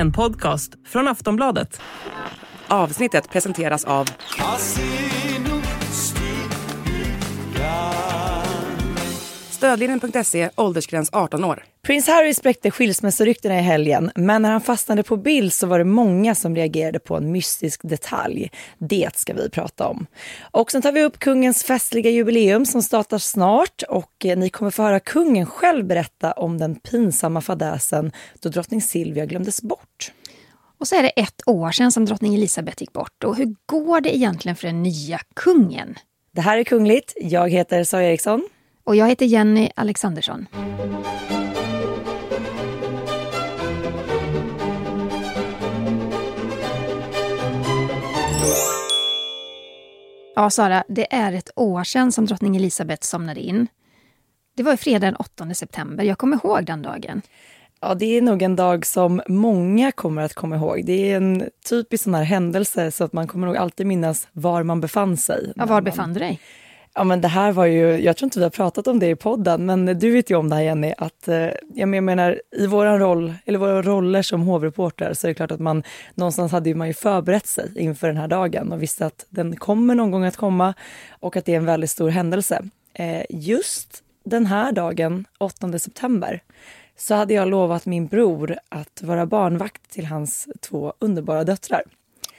En podcast från Aftonbladet. Avsnittet presenteras av Stödlinjen.se, åldersgräns 18 år. Prins Harry spräckte skilsmässoryktena i helgen, men när han fastnade på bild så var det många som reagerade på en mystisk detalj. Det ska vi prata om. Och sen tar vi upp kungens festliga jubileum som startar snart och eh, ni kommer få höra kungen själv berätta om den pinsamma fadäsen då drottning Silvia glömdes bort. Och så är det ett år sedan som drottning Elisabeth gick bort. Och hur går det egentligen för den nya kungen? Det här är Kungligt. Jag heter Sara Eriksson. Och jag heter Jenny Alexandersson. Ja, Sara, det är ett år sedan som drottning Elisabeth somnade in. Det var fredag den 8 september. Jag kommer ihåg den dagen. Ja, det är nog en dag som många kommer att komma ihåg. Det är en typisk sån här händelse så att man kommer nog alltid minnas var man befann sig. Ja, var befann du dig? Ja, men det här var ju, jag tror inte vi har pratat om det i podden, men du vet ju om det här Jenny, att eh, jag menar i våran roll, eller våra roller som hovreporter så är det klart att man någonstans hade man ju förberett sig inför den här dagen och visste att den kommer någon gång att komma och att det är en väldigt stor händelse. Eh, just den här dagen, 8 september, så hade jag lovat min bror att vara barnvakt till hans två underbara döttrar.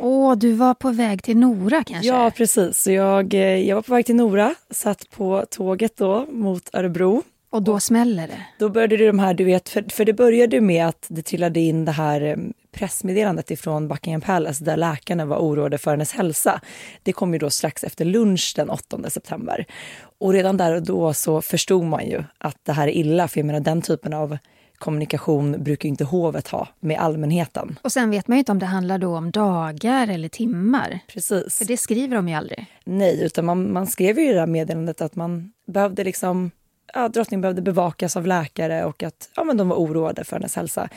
Åh, du var på väg till Nora kanske? Ja, precis. Jag, eh, jag var på väg till Nora, satt på tåget då mot Örebro. Och då smäller det? Då började det de här, du vet, för, för det började med att det trillade in det här eh, pressmeddelandet ifrån Buckingham Palace där läkarna var oroade för hennes hälsa. Det kom ju då strax efter lunch den 8 september. Och redan där och då så förstod man ju att det här är illa, för jag menar den typen av kommunikation brukar inte hovet ha med allmänheten. Och sen vet man ju inte om det handlar då om dagar eller timmar. Precis. För det skriver de ju aldrig. Nej, utan man, man skrev ju i det här meddelandet att man behövde liksom ja, drottningen behövde bevakas av läkare och att ja, men de var oroade för hennes hälsa.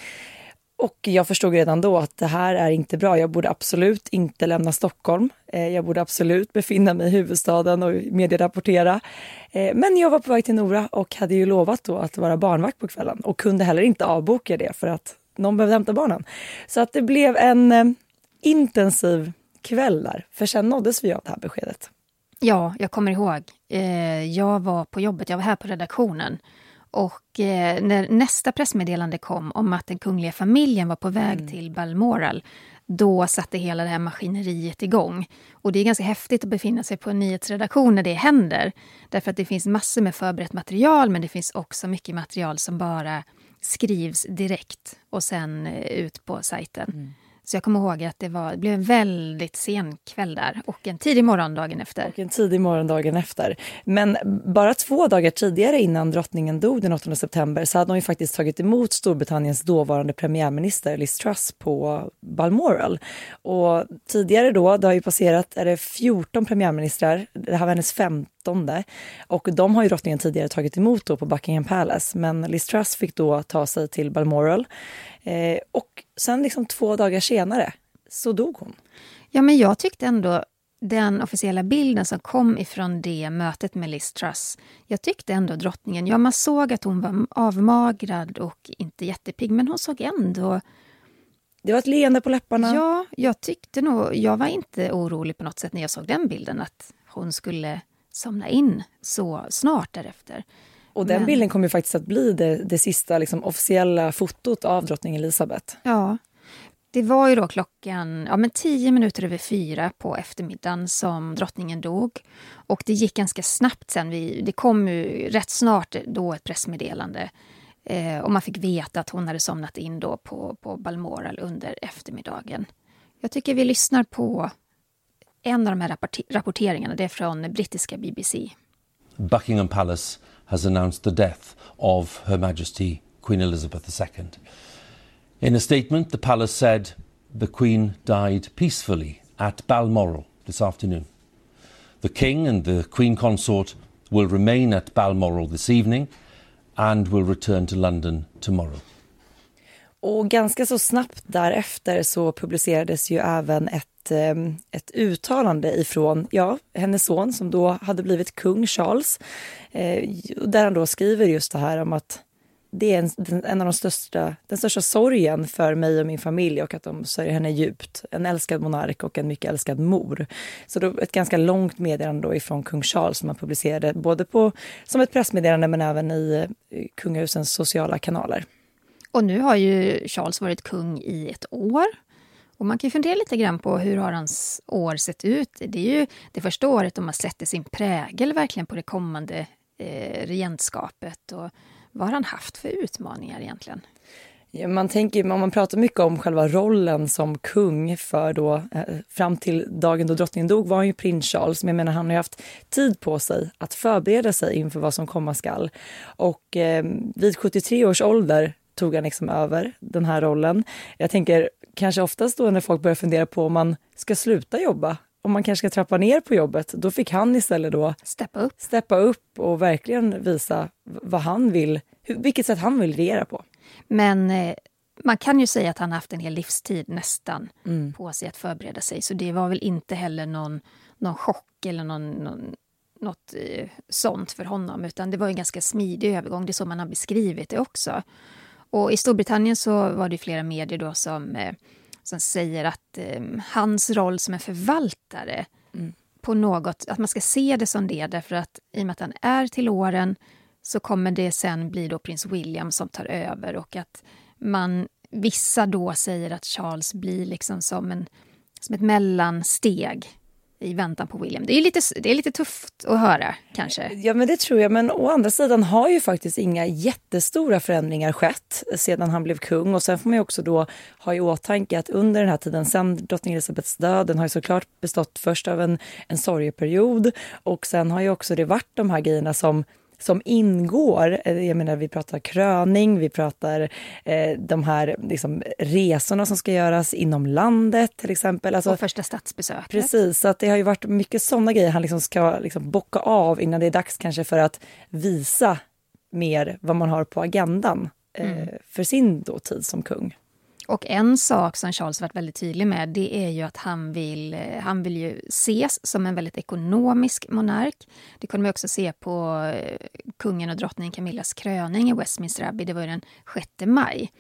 Och jag förstod redan då att det här är inte bra. Jag borde absolut inte lämna Stockholm. Eh, jag borde absolut befinna mig i huvudstaden och medierapportera. Eh, men jag var på väg till Nora och hade ju lovat då att vara barnvakt på kvällen och kunde heller inte avboka det för att någon behövde hämta barnen. Så att det blev en eh, intensiv kväll där, för sen nåddes vi av det här beskedet. Ja, jag kommer ihåg. Jag var på jobbet, jag var här på redaktionen och eh, när nästa pressmeddelande kom om att den kungliga familjen var på väg mm. till Balmoral då satte hela det här maskineriet igång. Och det är ganska häftigt att befinna sig på en nyhetsredaktion när det händer. Därför att det finns massor med förberett material men det finns också mycket material som bara skrivs direkt och sen eh, ut på sajten. Mm. Så jag kommer ihåg att det, var, det blev en väldigt sen kväll där och en tidig morgon dagen efter. Och en tidig morgon dagen efter. Men bara två dagar tidigare innan drottningen dog den 8 september så hade hon ju faktiskt tagit emot Storbritanniens dåvarande premiärminister Liz Truss på Balmoral. Och tidigare då, det har ju passerat, är det 14 premiärministrar, det här var hennes femte femtonde. Och de har ju drottningen tidigare tagit emot då på Buckingham Palace. Men Liz Truss fick då ta sig till Balmoral. Eh, och sen liksom två dagar senare så dog hon. Ja, men jag tyckte ändå den officiella bilden som kom ifrån det mötet med Liz Truss. Jag tyckte ändå drottningen, ja man såg att hon var avmagrad och inte jättepigg, men hon såg ändå... Det var ett leende på läpparna. Ja, jag tyckte nog, jag var inte orolig på något sätt när jag såg den bilden att hon skulle somna in så snart därefter. Och den Men... bilden kommer faktiskt att bli det, det sista liksom, officiella fotot av drottning Elizabeth. Ja. Det var ju då klockan ja, men tio minuter över fyra på eftermiddagen som drottningen dog. Och det gick ganska snabbt sen. Vi, det kom ju rätt snart då ett pressmeddelande. Eh, och man fick veta att hon hade somnat in då på, på Balmoral under eftermiddagen. Jag tycker vi lyssnar på en av de här rapporter rapporteringarna. Det är från brittiska BBC. Buckingham Palace has announced the death of Her Majesty Queen Elizabeth II. In a statement, the palace said the Queen died peacefully at Balmoral this afternoon. The King and the Queen Consort will remain at Balmoral this evening and will return to London tomorrow. Och ganska så snabbt därefter så publicerades ju även ett ehm, ett, uttalande ifrån ja, hennes son som då hade blivit kung Charles. Eh, där han då skriver just det här om att det är en, en av de största, den största sorgen för mig och min familj och att de sörjer henne djupt. En älskad monark och en mycket älskad mor. Så då ett ganska långt meddelande då ifrån kung Charles som han publicerade både på, som ett pressmeddelande men även i eh, kungahusens sociala kanaler. Och nu har ju Charles varit kung i ett år. Och man kan fundera lite grann på hur har hans år sett ut. Det är ju det första året de har sett sin prägel verkligen på det kommande eh, regentskapet. Och vad har han haft för utmaningar egentligen? Ja, man tänker, man pratar mycket om själva rollen som kung för då, eh, fram till dagen då drottningen dog var han ju prins Charles, men jag menar han har haft tid på sig att förbereda sig inför vad som komma skall. Och eh, vid 73 års ålder tog han liksom över den här rollen. Jag tänker kanske oftast då när folk börjar fundera på om man ska sluta jobba, om man kanske ska trappa ner på jobbet, då fick han istället då steppa upp, steppa upp och verkligen visa vad han vill, vilket sätt han vill regera på. Men eh, man kan ju säga att han haft en hel livstid nästan mm. på sig att förbereda sig, så det var väl inte heller någon, någon chock eller någon, någon något eh, sånt för honom, utan det var en ganska smidig övergång. Det är så man har beskrivit det också. Och I Storbritannien så var det flera medier då som, eh, som säger att eh, hans roll som en förvaltare mm. på något, att man ska se det som det därför att i och med att han är till åren så kommer det sen bli då prins William som tar över och att man, vissa då säger att Charles blir liksom som, en, som ett mellansteg i väntan på William. Det är, lite, det är lite tufft att höra kanske. Ja men det tror jag, men å andra sidan har ju faktiskt inga jättestora förändringar skett sedan han blev kung och sen får man ju också då ha i åtanke att under den här tiden sen drottning Elisabeths död, den har ju såklart bestått först av en, en sorgeperiod och sen har ju också det varit de här grejerna som som ingår. Eh, jag menar, vi pratar kröning, vi pratar eh, de här liksom, resorna som ska göras inom landet till exempel. Alltså, och första statsbesöket. Precis, så att det har ju varit mycket sådana grejer han liksom ska liksom bocka av innan det är dags kanske för att visa mer vad man har på agendan eh, mm. för sin då tid som kung. Och en sak som Charles varit väldigt tydlig med det är ju att han vill, eh, han vill ju ses som en väldigt ekonomisk monark. Det kunde man också se på eh, kungen och drottningen Camillas kröning i Westminster Abbey. Det var ju den 6 maj.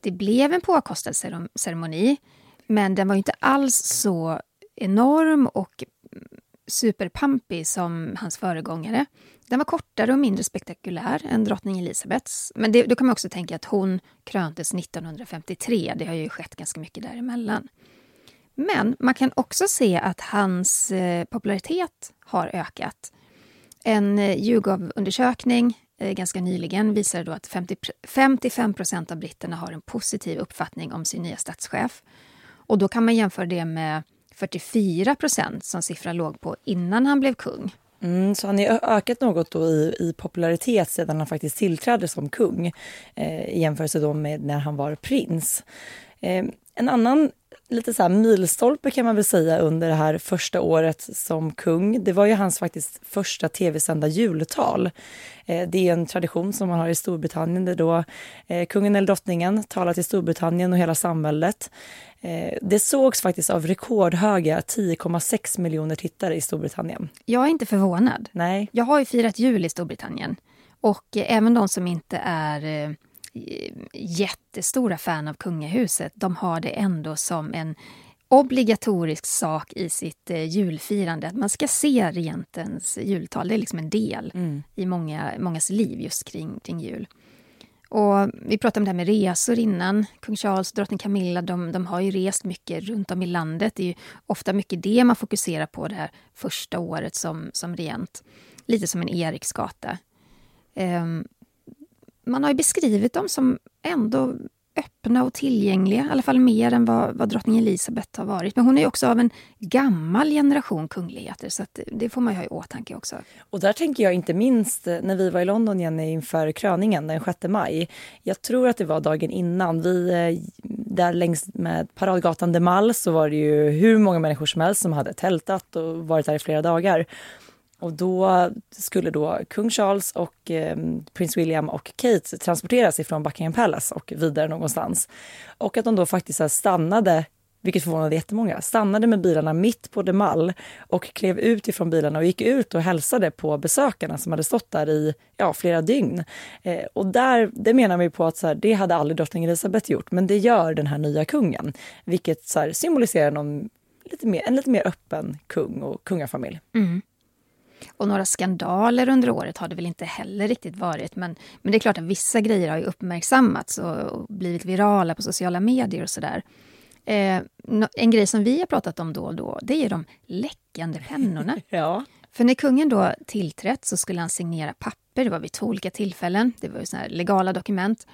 Det blev en påkostad ceremoni, men den var inte alls så enorm och superpampig som hans föregångare. Den var kortare och mindre spektakulär än drottning Elisabeths. Men det, då kan man också tänka att hon kröntes 1953. Det har ju skett ganska mycket däremellan. Men man kan också se att hans eh, popularitet har ökat. En eh, YouGov-undersökning eh, ganska nyligen visade då att 50, 55 procent av britterna har en positiv uppfattning om sin nya statschef. Och då kan man jämföra det med 44 procent som siffran låg på innan han blev kung. Mm, så han har ökat något då i, i popularitet sedan han faktiskt tillträdde som kung eh, i jämförelse då med när han var prins. Eh, en annan lite så här milstolpe kan man väl säga under det här första året som kung. Det var ju hans faktiskt första tv-sända jultal. Eh, det är en tradition som man har i Storbritannien där då eh, kungen eller drottningen talar till Storbritannien och hela samhället. Eh, det sågs faktiskt av rekordhöga 10,6 miljoner tittare i Storbritannien. Jag är inte förvånad. Nej. Jag har ju firat jul i Storbritannien och även de som inte är jättestora fan av kungahuset, de har det ändå som en obligatorisk sak i sitt eh, julfirande. Att man ska se regentens jultal. Det är liksom en del mm. i många, mångas liv just kring, kring jul. Och vi pratade om det här med resor innan. Kung Charles och drottning Camilla de, de har ju rest mycket runt om i landet. Det är ofta mycket det man fokuserar på det här första året som, som regent. Lite som en Eriksgata. Um, man har ju beskrivit dem som ändå öppna och tillgängliga, i alla fall mer än vad, vad drottning Elisabeth har varit. Men hon är också av en gammal generation kungligheter, så det får man ju ha i åtanke också. Och där tänker jag inte minst eh, när vi var i London, Jenny, inför kröningen den 6 maj. Jag tror att det var dagen innan. Vi, eh, där längs med paradgatan de Mall så var det ju hur många människor som helst som hade tältat och varit där i flera dagar. Och då skulle då kung Charles och eh, prins William och Kate transporteras ifrån Buckingham Palace och vidare någonstans. Och att de då faktiskt stannade vilket förvånade jättemånga, stannade med bilarna mitt på de Mall och klev ut ifrån bilarna och gick ut och hälsade på besökarna som hade stått där i ja, flera dygn. Eh, och där, det menar vi på att så här, det hade aldrig drottning Elizabeth gjort, men det gör den här nya kungen, vilket så här, symboliserar någon, lite mer, en lite mer öppen kung och kungafamilj. Mm. Och några skandaler under året har det väl inte heller riktigt varit. Men, men det är klart att vissa grejer har ju uppmärksammats och, och blivit virala på sociala medier och sådär. Eh, en grej som vi har pratat om då och då, det är de läckande pennorna. ja. För när kungen då tillträtt så skulle han signera papper, det var vid två olika tillfällen, det var ju såna legala dokument.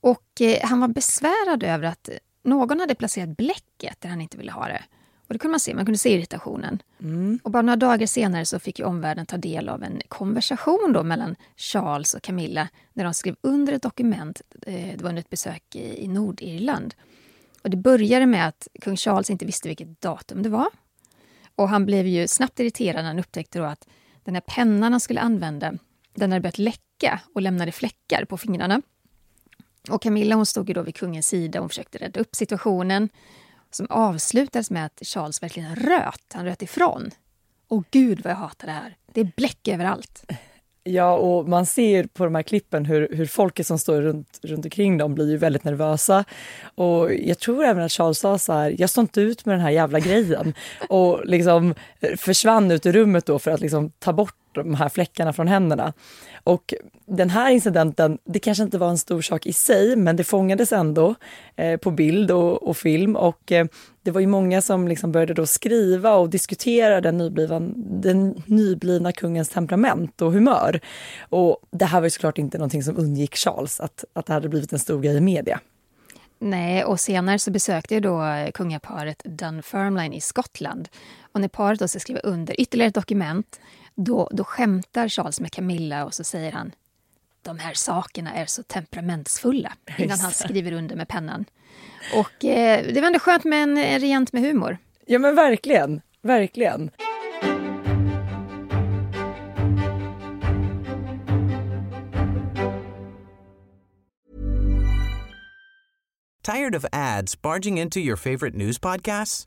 Och eh, han var besvärad över att någon hade placerat bläcket där han inte ville ha det. Och det kunde man se, man kunde se irritationen. Mm. Och bara några dagar senare så fick ju omvärlden ta del av en konversation då mellan Charles och Camilla när de skrev under ett dokument, eh, det var under ett besök i Nordirland. Och det började med att kung Charles inte visste vilket datum det var. Och han blev ju snabbt irriterad när han upptäckte då att den här pennan han skulle använda, den hade börjat läcka och lämnade fläckar på fingrarna. Och Camilla hon stod ju då vid kungens sida och försökte rädda upp situationen som avslutades med att Charles verkligen röt. Han röt ifrån. Och gud vad jag hatar det här. Det är bläck överallt. Ja, och man ser på de här klippen hur, hur folket som står runt, runt omkring dem blir ju väldigt nervösa. Och jag tror även att Charles sa så här, jag står inte ut med den här jävla grejen. Och liksom försvann ut ur rummet då för att liksom ta bort de här fläckarna från händerna. Och den här incidenten, det kanske inte var en stor sak i sig, men det fångades ändå eh, på bild och, och film. Och eh, det var ju många som liksom började då skriva och diskutera den, nyblivna, den nyblivna kungens temperament och humör. Och det här var ju såklart inte någonting som undgick Charles, att, att det hade blivit en stor grej i media. Nej, och senare så besökte då eh, kungaparet Dunfermline i Skottland. Och när paret då ska skriva under ytterligare ett dokument då, då skämtar Charles med Camilla och så säger han de här sakerna är så temperamentsfulla innan han skriver under med pennan. Och eh, det var ändå skönt med en, en regent med humor. Ja men verkligen, verkligen. Tired of ads barging into your favorite news podcasts?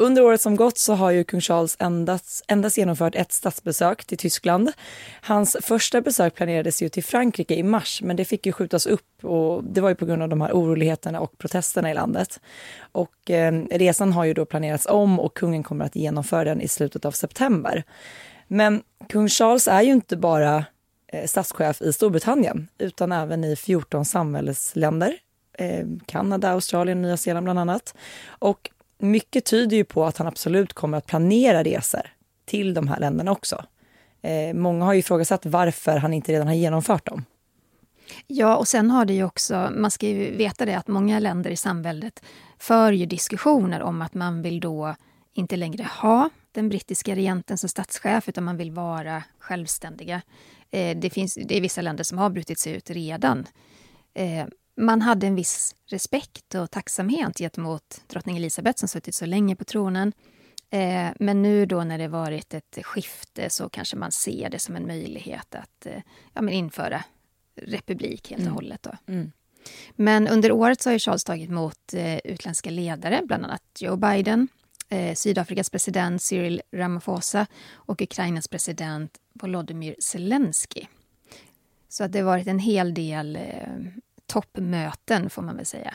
Under året som gått så har ju kung Charles endast, endast genomfört ett statsbesök till Tyskland. Hans första besök planerades ju till Frankrike i mars, men det fick ju skjutas upp och det var ju på grund av de här oroligheterna och protesterna i landet. Och eh, resan har ju då planerats om och kungen kommer att genomföra den i slutet av september. Men kung Charles är ju inte bara eh, statschef i Storbritannien utan även i 14 samhällsländer. Eh, Kanada, Australien, Nya Zeeland bland annat. Och mycket tyder ju på att han absolut kommer att planera resor till de här länderna också. Eh, många har ju ifrågasatt varför han inte redan har genomfört dem. Ja, och sen har det ju också, man ska ju veta det att många länder i samväldet för ju diskussioner om att man vill då inte längre ha den brittiska regenten som statschef, utan man vill vara självständiga. Eh, det, finns, det är vissa länder som har brutit sig ut redan. Eh, man hade en viss respekt och tacksamhet gentemot drottning Elizabeth som suttit så länge på tronen. Eh, men nu då när det varit ett skifte så kanske man ser det som en möjlighet att eh, ja, men införa republik helt och mm. hållet. Då. Mm. Men under året så har Charles tagit emot eh, utländska ledare, bland annat Joe Biden, eh, Sydafrikas president Cyril Ramaphosa och Ukrainas president Volodymyr Zelensky. Så att det har varit en hel del eh, toppmöten får man väl säga.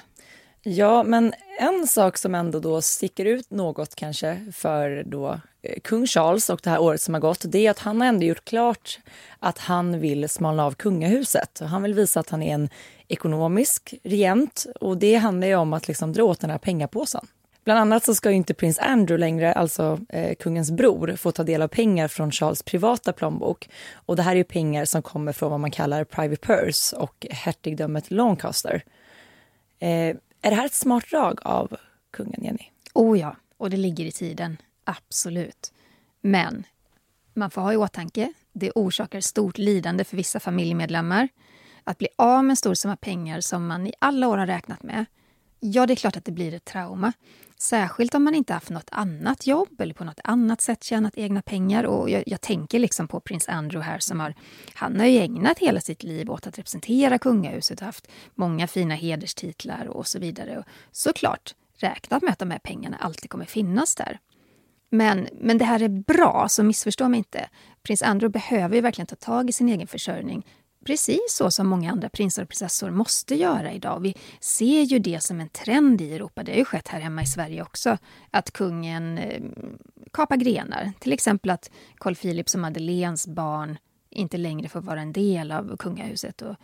Ja, men en sak som ändå då sticker ut något kanske för då eh, kung Charles och det här året som har gått, det är att han har ändå gjort klart att han vill smalna av kungahuset. Han vill visa att han är en ekonomisk regent och det handlar ju om att liksom dra åt den här pengapåsen. Bland annat så ska inte prins Andrew längre, alltså eh, kungens bror, få ta del av pengar från Charles privata plånbok. Och det här är pengar som kommer från vad man kallar private purse och hertigdömet Lancaster. Eh, är det här ett smart drag av kungen, Jenny? Oh ja, och det ligger i tiden. Absolut. Men man får ha i åtanke, det orsakar stort lidande för vissa familjemedlemmar. Att bli av med en stor summa pengar som man i alla år har räknat med. Ja, det är klart att det blir ett trauma. Särskilt om man inte haft något annat jobb eller på något annat sätt tjänat egna pengar. Och jag, jag, tänker liksom på prins Andrew här som har, han har ju ägnat hela sitt liv åt att representera kungahuset och haft många fina hederstitlar och så vidare. Och såklart räknat med att de här pengarna alltid kommer finnas där. Men, men det här är bra, så missförstå mig inte. Prins Andrew behöver ju verkligen ta tag i sin egen försörjning precis så som många andra prinsar och prinsessor måste göra idag. Vi ser ju det som en trend i Europa. Det har ju skett här hemma i Sverige också. Att kungen eh, kapar grenar. Till exempel att Carl Philip och Madeleines barn inte längre får vara en del av kungahuset. Och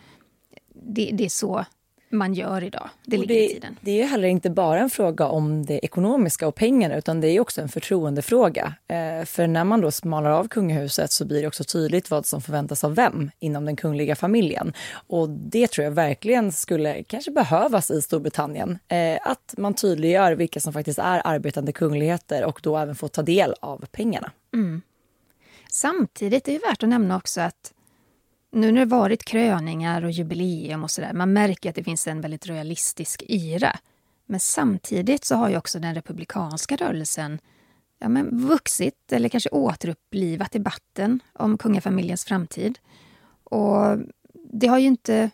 det, det är så man gör idag. Det ligger det, i tiden. Det är heller inte bara en fråga om det ekonomiska och pengarna utan det är också en förtroendefråga. Eh, för när man då smalar av kungahuset så blir det också tydligt vad som förväntas av vem inom den kungliga familjen. Och det tror jag verkligen skulle kanske behövas i Storbritannien. Eh, att man tydliggör vilka som faktiskt är arbetande kungligheter och då även får ta del av pengarna. Mm. Samtidigt är det värt att nämna också att nu när det varit kröningar och jubileum och sådär, man märker att det finns en väldigt royalistisk yra. Men samtidigt så har ju också den republikanska rörelsen ja, men vuxit eller kanske återupplivat debatten om kungafamiljens framtid. Och det har ju inte...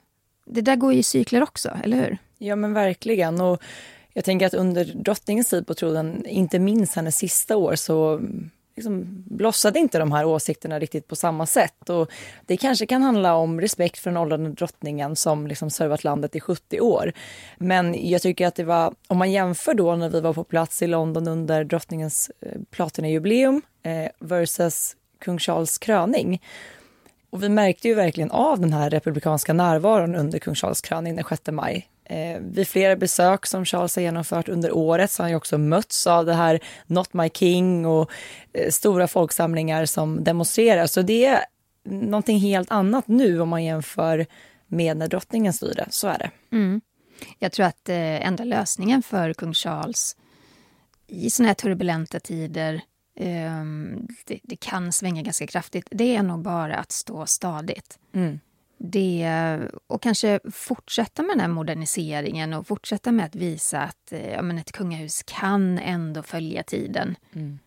Det där går ju i cykler också, eller hur? Ja, men verkligen. Och jag tänker att under drottningens tid på tronen, inte minst hennes sista år, så liksom blossade inte de här åsikterna riktigt på samma sätt. Och det kanske kan handla om respekt för den åldrande drottningen som liksom servat landet i 70 år. Men jag tycker att det var, om man jämför då när vi var på plats i London under drottningens eh, platinajubileum eh, versus kung Charles kröning. Och vi märkte ju verkligen av den här republikanska närvaron under kung Charles kröning den 6 maj. Eh, vid flera besök som Charles har genomfört under året så har han också mötts av det här Not My King och eh, stora folksamlingar som demonstrerar. Så det är någonting helt annat nu om man jämför med när drottningen styrde. Så är det. Mm. Jag tror att eh, enda lösningen för kung Charles i såna här turbulenta tider eh, det, det, kan svänga ganska kraftigt. Det är nog bara att stå stadigt. Mm det, och kanske fortsätta med den här moderniseringen och fortsätta med att visa att eh, ja, men ett kungahus kan ändå följa tiden. Mm.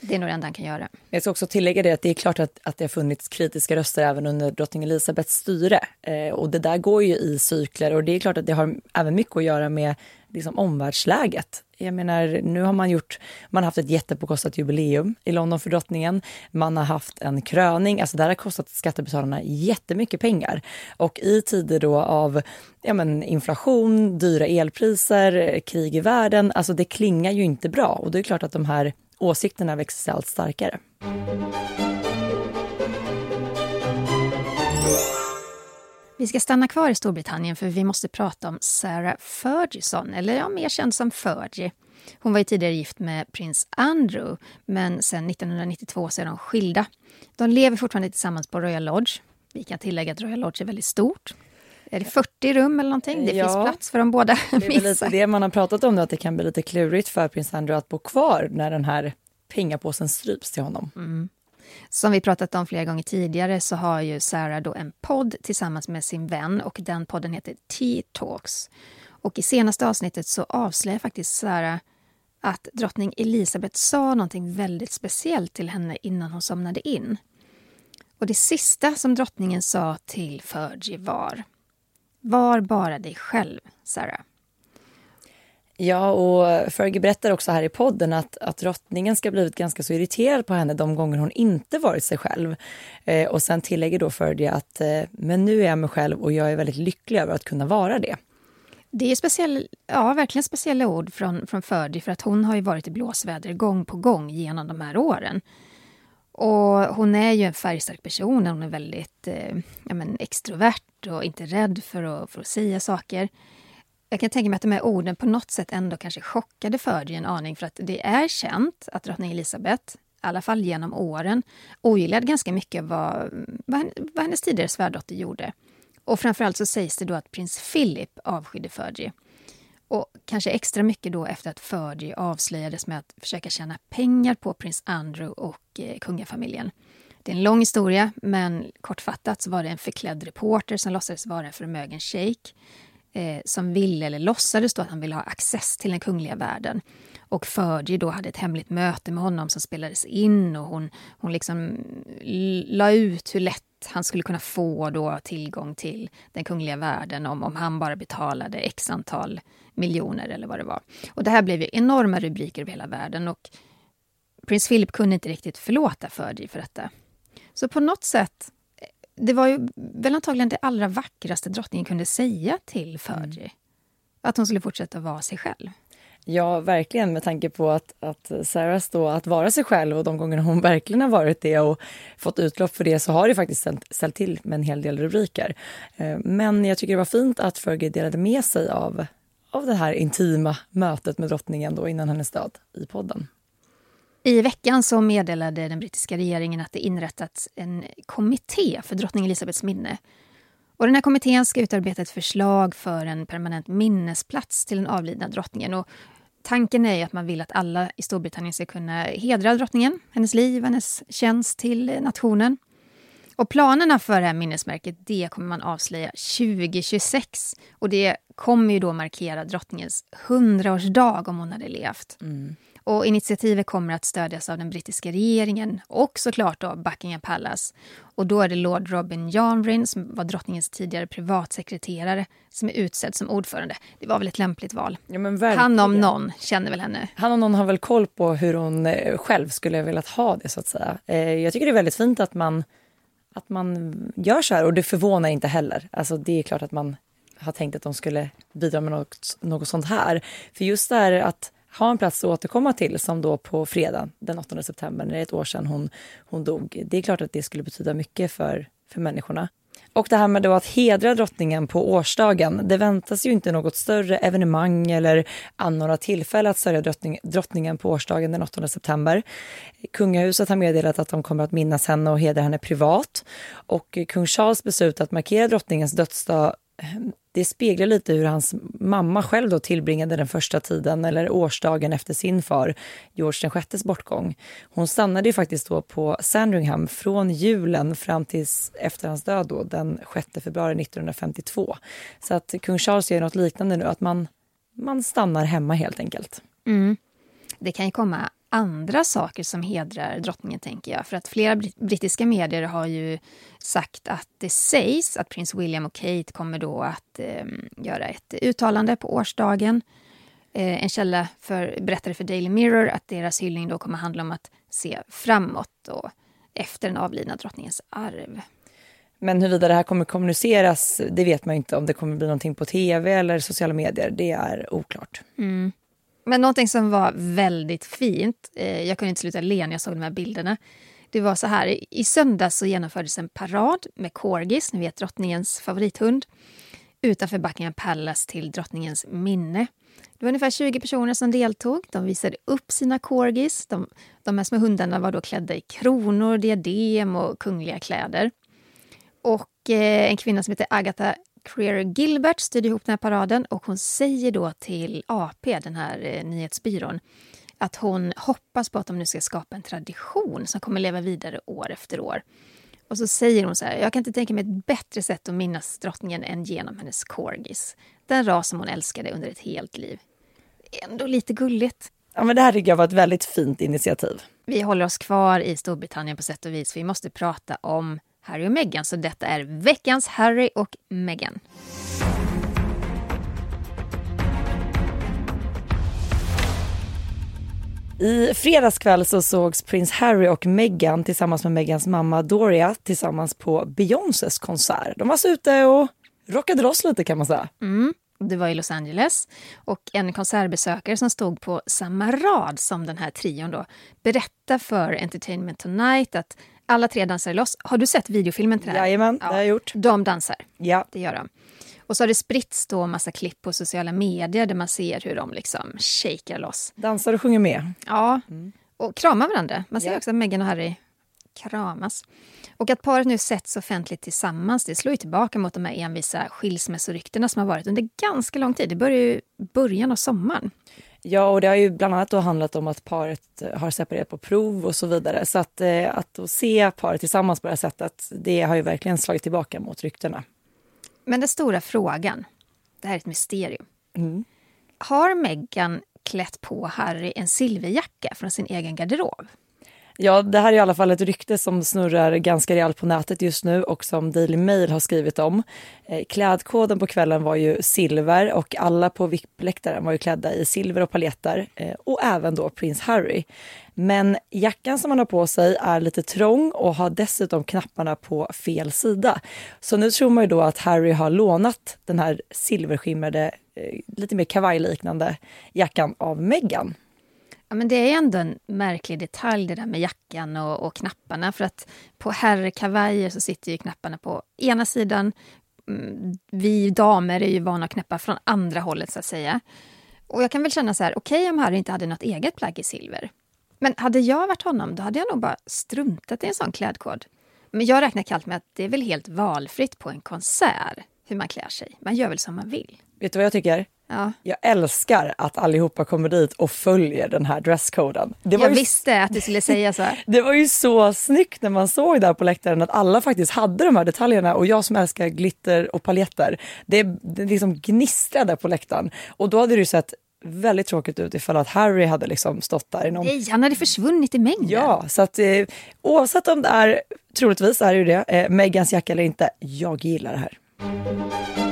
Det är nog det enda han kan göra. Jag ska också tillägga det att det är klart att, att det har funnits kritiska röster även under drottning Elizabeths styre. Eh, och det där går ju i cykler och det är klart att det har även mycket att göra med liksom, omvärldsläget. Jag menar, nu har man gjort, man har haft ett jättepåkostat jubileum i London för drottningen. Man har haft en kröning, alltså det har kostat skattebetalarna jättemycket pengar. Och i tider då av ja men, inflation, dyra elpriser, krig i världen, alltså det klingar ju inte bra. Och det är klart att de här åsikterna växer sig allt starkare. Vi ska stanna kvar i Storbritannien för vi måste prata om Sarah Ferguson, eller ja, mer känd som Fergie. Hon var ju tidigare gift med prins Andrew, men sen 1992 så är de skilda. De lever fortfarande tillsammans på Royal Lodge. Vi kan tillägga att Royal Lodge är väldigt stort. Är det 40 rum eller någonting? Det ja, finns plats för dem båda. Det är lite det man har pratat om att det kan bli lite klurigt för prins Andrew att bo kvar när den här pengapåsen stryps till honom. Mm. Som vi pratat om flera gånger tidigare så har ju Sarah då en podd tillsammans med sin vän och den podden heter T-talks. Och i senaste avsnittet så avslöjar faktiskt Sarah att drottning Elizabeth sa någonting väldigt speciellt till henne innan hon somnade in. Och det sista som drottningen sa till Fergie var Var bara dig själv, Sarah. Ja, och Fergie berättar också här i podden att, att drottningen ska blivit ganska så irriterad på henne de gånger hon inte varit sig själv. Eh, och sen tillägger då Fergie att eh, men nu är jag mig själv och jag är väldigt lycklig över att kunna vara det. Det är speciell, ja, verkligen speciella ord från, från Fergie för att hon har ju varit i blåsväder gång på gång genom de här åren. Och hon är ju en färgstark person, hon är väldigt eh, ja, men extrovert och inte rädd för att, för att säga saker. Jag kan tänka mig att de här orden på något sätt ändå kanske chockade Fergie en aning för att det är känt att drottning Elizabeth, i alla fall genom åren, ogillade ganska mycket vad, vad, vad hennes tidigare svärdotter gjorde. Och framförallt så sägs det då att prins Philip avskydde Fergie. Och kanske extra mycket då efter att Fergie avslöjades med att försöka tjäna pengar på prins Andrew och eh, kungafamiljen. Det är en lång historia, men kortfattat så var det en förklädd reporter som låtsades vara en förmögen shejk eh, som ville, eller låtsades då att han ville ha access till den kungliga världen. Och Fergie då hade ett hemligt möte med honom som spelades in och hon, hon liksom la ut hur lätt han skulle kunna få då tillgång till den kungliga världen om, om han bara betalade x antal miljoner eller vad det var. Och det här blev ju enorma rubriker över hela världen och prins Philip kunde inte riktigt förlåta Fergie för detta. Så på något sätt, det var ju väl antagligen det allra vackraste drottningen kunde säga till Fergie. Mm. Att hon skulle fortsätta vara sig själv. Ja, verkligen med tanke på att, att Sarah då att vara sig själv och de gånger hon verkligen har varit det och fått utlopp för det så har det faktiskt ställt till med en hel del rubriker. Eh, men jag tycker det var fint att Fergie delade med sig av, av det här intima mötet med drottningen då innan hennes död i podden. I veckan så meddelade den brittiska regeringen att det inrättats en kommitté för drottning Elizabeths minne. Och den här kommittén ska utarbeta ett förslag för en permanent minnesplats till den avlidna drottningen. Och tanken är att man vill att alla i Storbritannien ska kunna hedra drottningen, hennes liv, hennes tjänst till nationen. Och planerna för det här minnesmärket det kommer man avslöja 2026. Och det kommer ju då markera drottningens 100-årsdag om hon hade levt. Mm. Och initiativet kommer att stödjas av den brittiska regeringen och såklart av Buckingham Palace. Och då är det Lord Robin Jarnbryn, som var drottningens tidigare privatsekreterare, som är utsedd som ordförande. Det var väl ett lämpligt val. Ja, Han om någon känner väl henne. Han om någon har väl koll på hur hon eh, själv skulle velat ha det så att säga. Eh, jag tycker det är väldigt fint att man, att man gör så här och det förvånar inte heller. Alltså det är klart att man har tänkt att de skulle bidra med något, något sånt här. För just det här att ha en plats att återkomma till som då på fredag den 8 september när det är ett år sedan hon, hon dog. Det är klart att det skulle betyda mycket för, för människorna. Och det här med då att hedra drottningen på årsdagen. Det väntas ju inte något större evenemang eller anordna tillfälle att sörja drottning, drottningen på årsdagen den 8 september. Kungahuset har meddelat att de kommer att minnas henne och hedra henne privat. Och kung Charles beslut att markera drottningens dödsdag det speglar lite hur hans mamma själv då tillbringade den första tiden eller årsdagen efter sin far George VI bortgång. Hon stannade ju faktiskt då på Sandringham från julen fram till efter hans död då, den 6 februari 1952. Så att kung Charles gör något liknande nu, att man, man stannar hemma helt enkelt. Mm. Det kan ju komma andra saker som hedrar drottningen, tänker jag. För att flera brittiska medier har ju sagt att det sägs att prins William och Kate kommer då att eh, göra ett uttalande på årsdagen. Eh, en källa för, berättade för Daily Mirror att deras hyllning då kommer handla om att se framåt och efter den avlidna drottningens arv. Men huruvida det här kommer kommuniceras, det vet man inte. Om det kommer bli någonting på tv eller sociala medier, det är oklart. Mm. Men någonting som var väldigt fint, eh, jag kunde inte sluta le när jag såg de här bilderna. Det var så här, i söndags så genomfördes en parad med corgis, ni vet drottningens favorithund, utanför Buckingham Palace till drottningens minne. Det var ungefär 20 personer som deltog. De visade upp sina corgis. De, de här små hundarna var då klädda i kronor, diadem och kungliga kläder. Och eh, en kvinna som heter Agatha Creer Gilbert styrde ihop den här paraden och hon säger då till AP, den här eh, nyhetsbyrån, att hon hoppas på att de nu ska skapa en tradition som kommer leva vidare år efter år. Och så säger hon så här, jag kan inte tänka mig ett bättre sätt att minnas drottningen än genom hennes corgis. Den ras som hon älskade under ett helt liv. Ändå lite gulligt. Ja, men det här tycker jag var ett väldigt fint initiativ. Vi håller oss kvar i Storbritannien på sätt och vis. Vi måste prata om Harry och Meghan. Så detta är veckans Harry och Meghan. I fredags kväll så sågs prins Harry och Meghan tillsammans med Meghans mamma Doria tillsammans på Beyoncés konsert. De var så ute och rockade loss lite kan man säga. Mm. Det var i Los Angeles och en konsertbesökare som stod på samma rad som den här trion då berättade för Entertainment Tonight att alla tre dansar loss. Har du sett videofilmen till det här? Jajamän, ja. det har jag gjort. De dansar. Ja. Det gör de. Och så har det spritts då massa klipp på sociala medier där man ser hur de liksom shakar loss. Dansar och sjunger med. Ja, mm. och kramar varandra. Man ser ja. också att Meghan och Harry kramas. Och att paret nu setts offentligt tillsammans det slår ju tillbaka mot de här envisa skilsmässoryktena som har varit under ganska lång tid. Det börjar ju början av sommaren. Ja, och det har ju bland annat då handlat om att paret eh, har separerat på prov och så vidare. Så att, eh, att se paret tillsammans på det här sättet, det har ju verkligen slagit tillbaka mot ryktena. Men den stora frågan, det här är ett mysterium. Mm. Har Meghan klätt på Harry en silverjacka från sin egen garderob? Ja, det här är i alla fall ett rykte som snurrar ganska rejält på nätet just nu och som Daily Mail har skrivit om. Eh, klädkoden på kvällen var ju silver och alla på VIP-läktaren var ju klädda i silver och paljetter eh, och även då prins Harry. Men jackan som han har på sig är lite trång och har dessutom knapparna på fel sida. Så nu tror man ju då att Harry har lånat den här silverskimrade, eh, lite mer kavajliknande jackan av Meghan. Ja, men det är ändå en märklig detalj det där med jackan och, och knapparna. För att på herrkavajer så sitter ju knapparna på ena sidan. Mm, vi damer är ju vana att knäppa från andra hållet så att säga. Och jag kan väl känna så här, okej okay, om Harry inte hade något eget plagg i silver. Men hade jag varit honom, då hade jag nog bara struntat i en sån klädkod. Men jag räknar kallt med att det är väl helt valfritt på en konsert hur man klär sig. Man gör väl som man vill. Vet du vad jag tycker? Ja. Jag älskar att allihopa kommer dit och följer den här dresskoden. jag ju... visste att du skulle säga så. det var ju så snyggt när man såg där på läktaren att alla faktiskt hade de här detaljerna och jag som älskar glitter och paljetter, det, det liksom gnistrade på läktaren. Och då hade det ju sett väldigt tråkigt ut ifall att Harry hade liksom stått där. I någon... Nej, han hade försvunnit i mängden. Ja, så att eh, oavsett om det är, troligtvis är det ju det, eh, Megans jacka eller inte, jag gillar det här.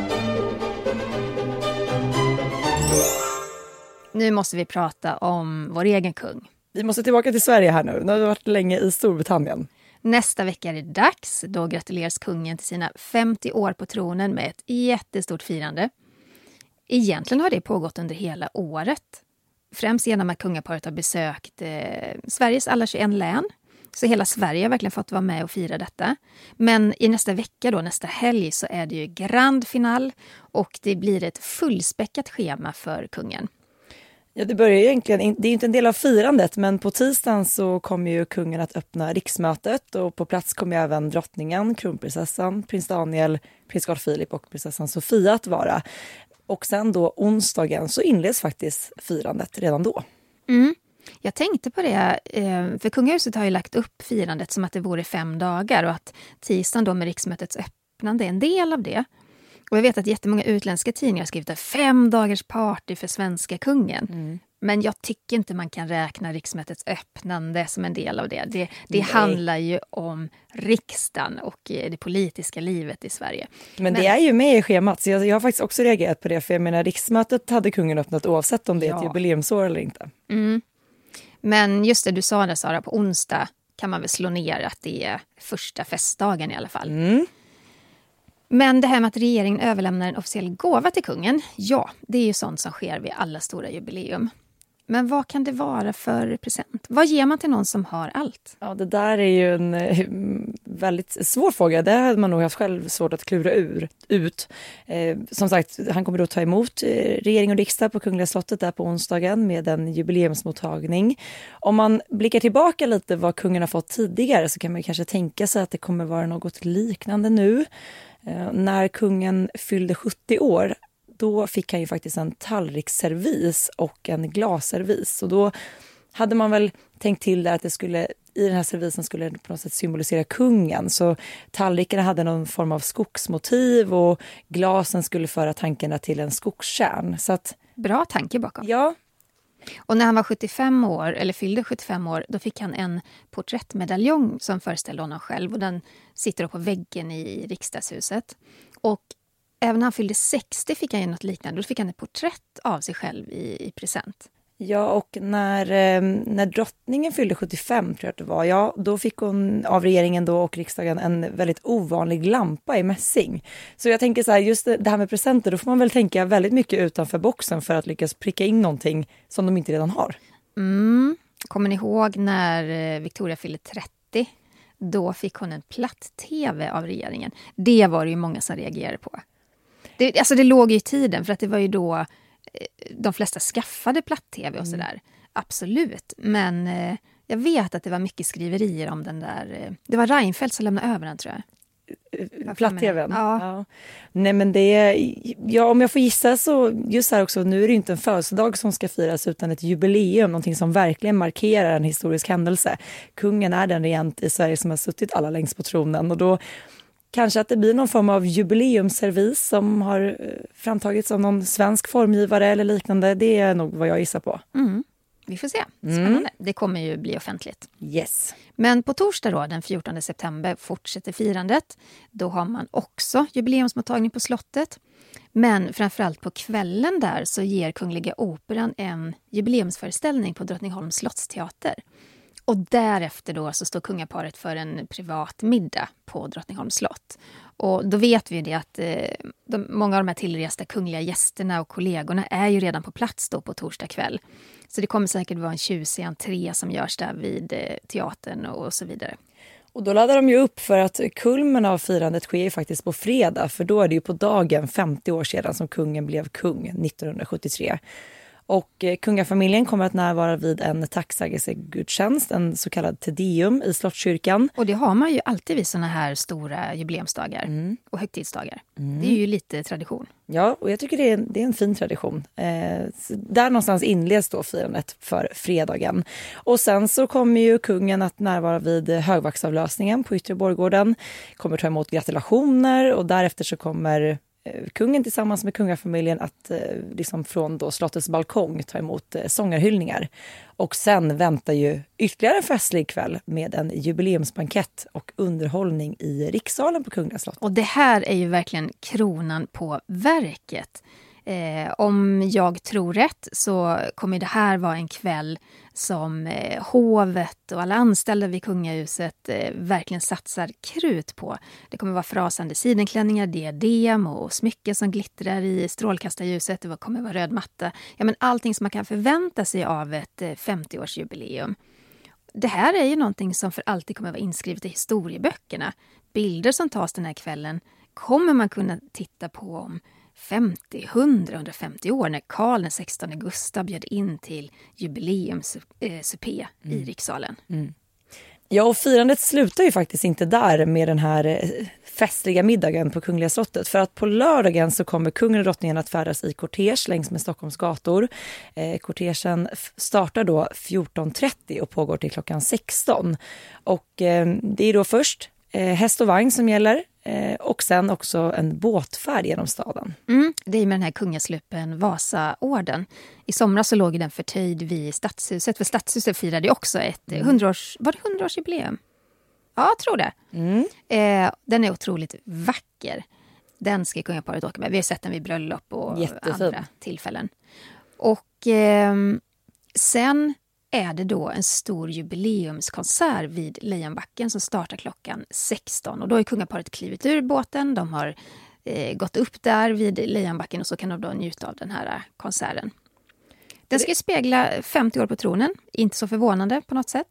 Nu måste vi prata om vår egen kung. Vi måste tillbaka till Sverige här nu. Nu har vi varit länge i Storbritannien. Nästa vecka är det dags. Då gratuleras kungen till sina 50 år på tronen med ett jättestort firande. Egentligen har det pågått under hela året. Främst genom att kungaparet har besökt eh, Sveriges alla 21 län. Så hela Sverige har verkligen fått vara med och fira detta. Men i nästa vecka, då, nästa helg, så är det ju grand final och det blir ett fullspäckat schema för kungen. Ja, det börjar egentligen, det är inte en del av firandet, men på tisdagen så kommer ju kungen att öppna riksmötet och på plats kommer även drottningen, kronprinsessan, prins Daniel, prins Carl Philip och prinsessan Sofia att vara. Och sen då onsdagen så inleds faktiskt firandet redan då. Mm. Jag tänkte på det, eh, för kungahuset har ju lagt upp firandet som att det vore fem dagar och att tisdagen då med riksmötets öppnande är en del av det. Och jag vet att jättemånga utländska tidningar har skrivit att fem dagars party för svenska kungen. Mm. Men jag tycker inte man kan räkna riksmötets öppnande som en del av det. Det, det handlar ju om riksdagen och eh, det politiska livet i Sverige. Men, Men det är ju med i schemat, så jag, jag, har faktiskt också reagerat på det. För jag menar, riksmötet hade kungen öppnat oavsett om det är ett jubileumsår eller inte. Mm. Men just det du sa där Sara, på onsdag kan man väl slå ner att det är första festdagen i alla fall. Mm. Men det här med att regeringen överlämnar en officiell gåva till kungen, ja, det är ju sånt som sker vid alla stora jubileum. Men vad kan det vara för present? Vad ger man till någon som har allt? Ja, det där är ju en eh, väldigt svår fråga. Det hade man nog haft själv svårt att klura ur, ut. Eh, som sagt, han kommer då ta emot eh, regering och riksdag på Kungliga slottet där på onsdagen med en jubileumsmottagning. Om man blickar tillbaka lite vad kungen har fått tidigare så kan man kanske tänka sig att det kommer vara något liknande nu. Eh, när kungen fyllde 70 år då fick han ju faktiskt en tallriksservis och en glasservis. Och då hade man väl tänkt till där att det skulle, i den här servisen skulle på något sätt symbolisera kungen. Så tallrikarna hade någon form av skogsmotiv och glasen skulle föra tankarna till en skogskärn. Så att, Bra tanke bakom. Ja. Och när han var 75 år, eller fyllde 75 år, då fick han en porträttmedaljong som föreställde honom själv. Och den sitter på väggen i riksdagshuset. Och Även när han fyllde 60 fick han något liknande. Då fick han ett porträtt av sig själv i, i present. Ja, och när, eh, när drottningen fyllde 75, tror jag att det var, ja, då fick hon av regeringen då och riksdagen en väldigt ovanlig lampa i mässing. Så jag tänker så här, just det här med presenter, då får man väl tänka väldigt mycket utanför boxen för att lyckas pricka in någonting som de inte redan har. Mm. Kommer ni ihåg när eh, Victoria fyllde 30? Då fick hon en platt-tv av regeringen. Det var det ju många som reagerade på. Det, alltså det låg ju i tiden, för att det var ju då de flesta skaffade platt-tv och mm. sådär. Absolut. Men eh, jag vet att det var mycket skriverier om den där... Eh, det var Reinfeldt som lämnade över den, tror jag. platt-tvn. Ja. Ja. Nej men det är, ja om jag får gissa så, just här också, nu är det inte en födelsedag som ska firas utan ett jubileum, någonting som verkligen markerar en historisk händelse. Kungen är den regent i Sverige som har suttit alla längst på tronen och då kanske att det blir någon form av jubileumsservis som har eh, framtagits av någon svensk formgivare eller liknande. Det är nog vad jag gissar på. Mm. Vi får se. Spännande. Det kommer ju bli offentligt. Yes. Men på torsdag då, den 14 september fortsätter firandet. Då har man också jubileumsmottagning på slottet. Men framförallt på kvällen där så ger Kungliga Operan en jubileumsföreställning på Drottningholms slottsteater. Och därefter då så står kungaparet för en privat middag på Drottningholms slott. Och då vet vi det att eh, de, många av de här tillresta kungliga gästerna och kollegorna är ju redan på plats då på torsdag kväll. Så det kommer säkert vara en tjusig entré som görs där vid eh, teatern och så vidare. Och då laddar de ju upp för att kulmen av firandet sker ju faktiskt på fredag för då är det ju på dagen 50 år sedan som kungen blev kung 1973. Och eh, kungafamiljen kommer att närvara vid en tacksägelsegudstjänst, en så kallad tedeum i Slottskyrkan. Och det har man ju alltid vid såna här stora jubileumsdagar och högtidsdagar. Det är ju lite tradition. Ja, och jag tycker det är, en- det är en fin tradition. Eh, där någonstans inleds då firandet för fredagen. Och sen så kommer ju kungen att närvara vid högvaktsavlösningen på Yttre Borggården. Kommer ta emot gratulationer och därefter så kommer Eh, kungen tillsammans med kungafamiljen att eh, liksom från då slottets balkong ta emot eh, sångarhyllningar. Och sen väntar ju ytterligare en festlig kväll med en jubileumsbankett och underhållning i rikssalen på Kungliga slottet. Och det här är ju verkligen kronan på verket. Eh, om jag tror rätt så kommer det här vara en kväll som eh, hovet och alla anställda vid kungahuset eh, verkligen satsar krut på. Det kommer vara frasande sidenklänningar, diadem och smycken som glittrar i strålkastarljuset. Det kommer vara röd matta. Ja, men allting som man kan förvänta sig av ett eh, 50-årsjubileum. Det här är ju någonting som för alltid kommer vara inskrivet i historieböckerna. Bilder som tas den här kvällen kommer man kunna titta på om 50, 100, 150 år när Karl XVI Gustav bjöd in till jubileumssupé i rikssalen. Ja, och firandet slutar ju faktiskt inte där med den här eh, festliga middagen på Kungliga slottet. För att på lördagen så kommer kungen och drottningen att färdas i kortege längs med Stockholms gator. Eh, kortegen startar då 14.30 och pågår till klockan 16. Och eh, det är då först eh, häst och vagn som gäller eh, och sen också en båtfärd genom staden. Mm, det är med den här kungasluppen Vasaorden. I somras så låg den förtöjd vid Stadshuset, för Stadshuset firade också ett eh, 100-års... Var det 100-årsjubileum? Ja, jag tror det. Eh, den är otroligt vacker. Den ska kungaparet åka med. Vi har sett den vid bröllop och Jättefin. andra tillfällen. Och ehm, sen är det då en stor jubileumskonsert vid Lejonbacken som startar klockan 16. Och då har kungaparet klivit ur båten. De har eh, gått upp där vid Lejonbacken och så kan de då njuta av den här konserten. Den ska ju spegla 50 år på tronen. Inte så förvånande på något sätt.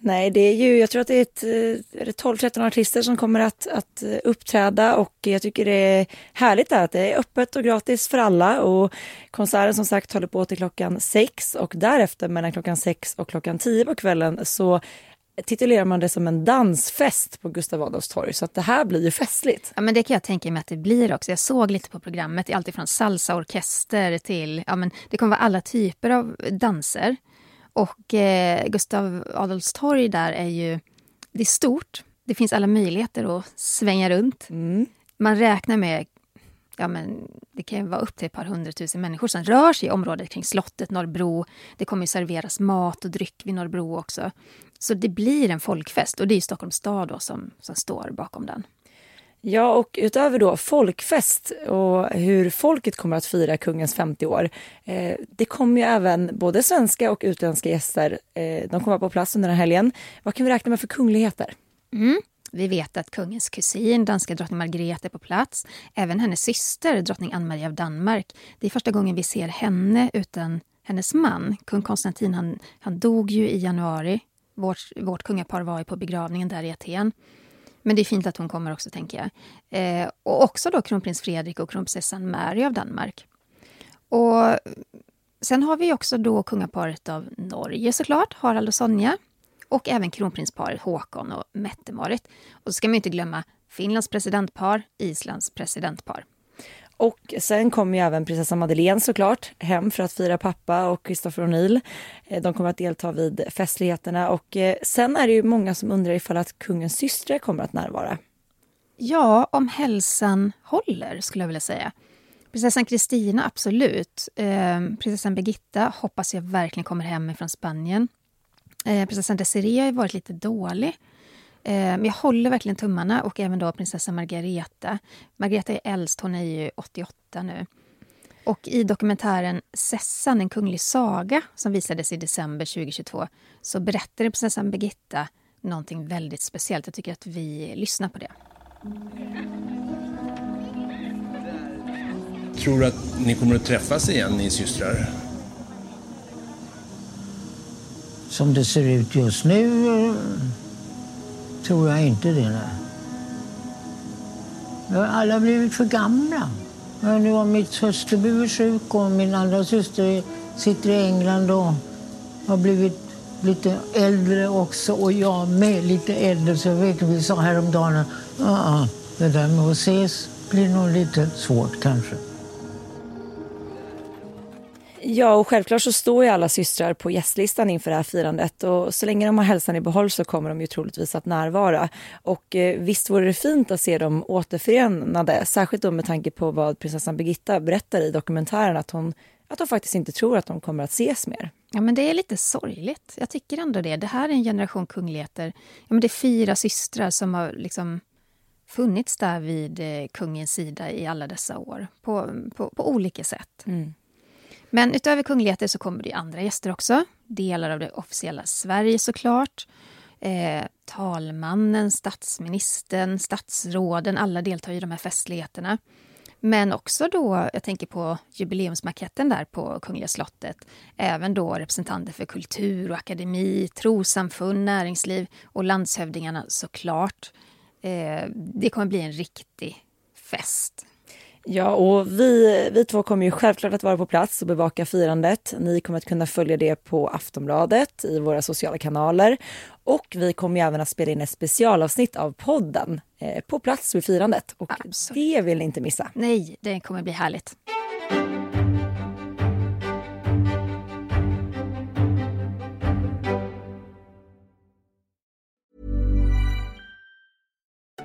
Nej, det är ju, jag tror att det är, ett, eh, är det 12-13 artister som kommer att, att uppträda och jag tycker det är härligt att det är öppet och gratis för alla och konserten som sagt håller på till klockan sex och därefter mellan klockan sex och klockan tio på kvällen så titulerar man det som en dansfest på Gustav Adolfs torg så att det här blir ju festligt. Ja, men det kan jag tänka mig att det blir också. Jag såg lite på programmet, alltid från salsaorkester till... Ja, men det kommer vara alla typer av danser. Och eh, Gustav Adolfs torg där är ju... Det är stort. Det finns alla möjligheter att svänga runt. Man räknar med... Ja, men det kan vara upp till ett par hundratusen människor som rör sig i området kring slottet Norrbro. Det kommer ju serveras mat och dryck vid Norrbro också. Så det blir en folkfest och det är Stockholms stad då som, som står bakom den. Ja, och utöver då folkfest och hur folket kommer att fira kungens 50 år. Eh, det kommer ju även både svenska och utländska gäster. Eh, de kommer på plats under den här helgen. Vad kan vi räkna med för kungligheter? Mm. Vi vet att kungens kusin, danska drottning Margrethe, är på plats. Även hennes syster, drottning Ann-Marie av Danmark. Det är första gången vi ser henne utan hennes man. Kung Konstantin han, han dog ju i januari. Vårt, vårt kungapar var ju på begravningen där i Aten. Men det är fint att hon kommer också, tänker jag. Eh, och också då kronprins Fredrik och kronprinsessan Mary av Danmark. Och sen har vi också då kungaparet av Norge såklart, Harald och Sonja. Och även kronprinsparet Håkon och Mette-Marit. Och så ska man ju inte glömma Finlands presidentpar, Islands presidentpar. Och sen kommer ju även prinsessan Madeleine såklart hem för att fira pappa och Christopher O'Neill. Eh, de kommer att delta vid festligheterna och eh, sen är det ju många som undrar ifall att kungens systrar kommer att närvara. Ja, om hälsan håller skulle jag vilja säga. Prinsessan Kristina, absolut. Eh, prinsessan Birgitta hoppas jag verkligen kommer hem från Spanien. Eh, prinsessan Desiree har ju varit lite dålig. Eh, men jag håller verkligen tummarna och även då prinsessa Margareta. Margareta är äldst, hon är ju 88 nu. Och i dokumentären Sessan, en kunglig saga som visades i december 2022 så berättade prinsessan Birgitta någonting väldigt speciellt. Jag tycker att vi lyssnar på det. Tror du att ni kommer att träffas igen, ni systrar? Som det ser ut just nu eh, tror jag inte det. Nej. Vi har alla blivit för gamla. Nu har mitt syster blivit sjuk och min andra syster sitter i England och har blivit lite äldre också. Och jag med lite äldre. Så jag vet, vi sa häromdagen att uh, det där med att ses blir nog lite svårt kanske. Ja, och självklart så står ju alla systrar på gästlistan inför det här firandet och så länge de har hälsan i behåll så kommer de ju troligtvis att närvara. Och eh, visst vore det fint att se dem återförenade, särskilt då med tanke på vad prinsessan Birgitta berättar i dokumentären att hon, att hon faktiskt inte tror att de kommer att ses mer. Ja, men det är lite sorgligt. Jag tycker ändå det. Det här är en generation kungligheter. Ja, men det är fyra systrar som har liksom funnits där vid eh, kungens sida i alla dessa år på, på, på olika sätt. Mm. Men utöver kungligheter så kommer det andra gäster också. Delar av det officiella Sverige såklart. Eh, talmannen, statsministern, statsråden, alla deltar i de här festligheterna. Men också då, jag tänker på jubileumsmaketten där på Kungliga slottet. Även då representanter för kultur och akademi, trosamfund, näringsliv och landshövdingarna såklart. Eh, det kommer bli en riktig fest. Ja, och vi, vi två kommer ju självklart att vara på plats och bevaka firandet. Ni kommer att kunna följa det på Aftonbladet, i våra sociala kanaler. Och vi kommer även att spela in ett specialavsnitt av podden eh, på plats vid firandet. Och Absolut. det vill ni inte missa. Nej, det kommer bli härligt.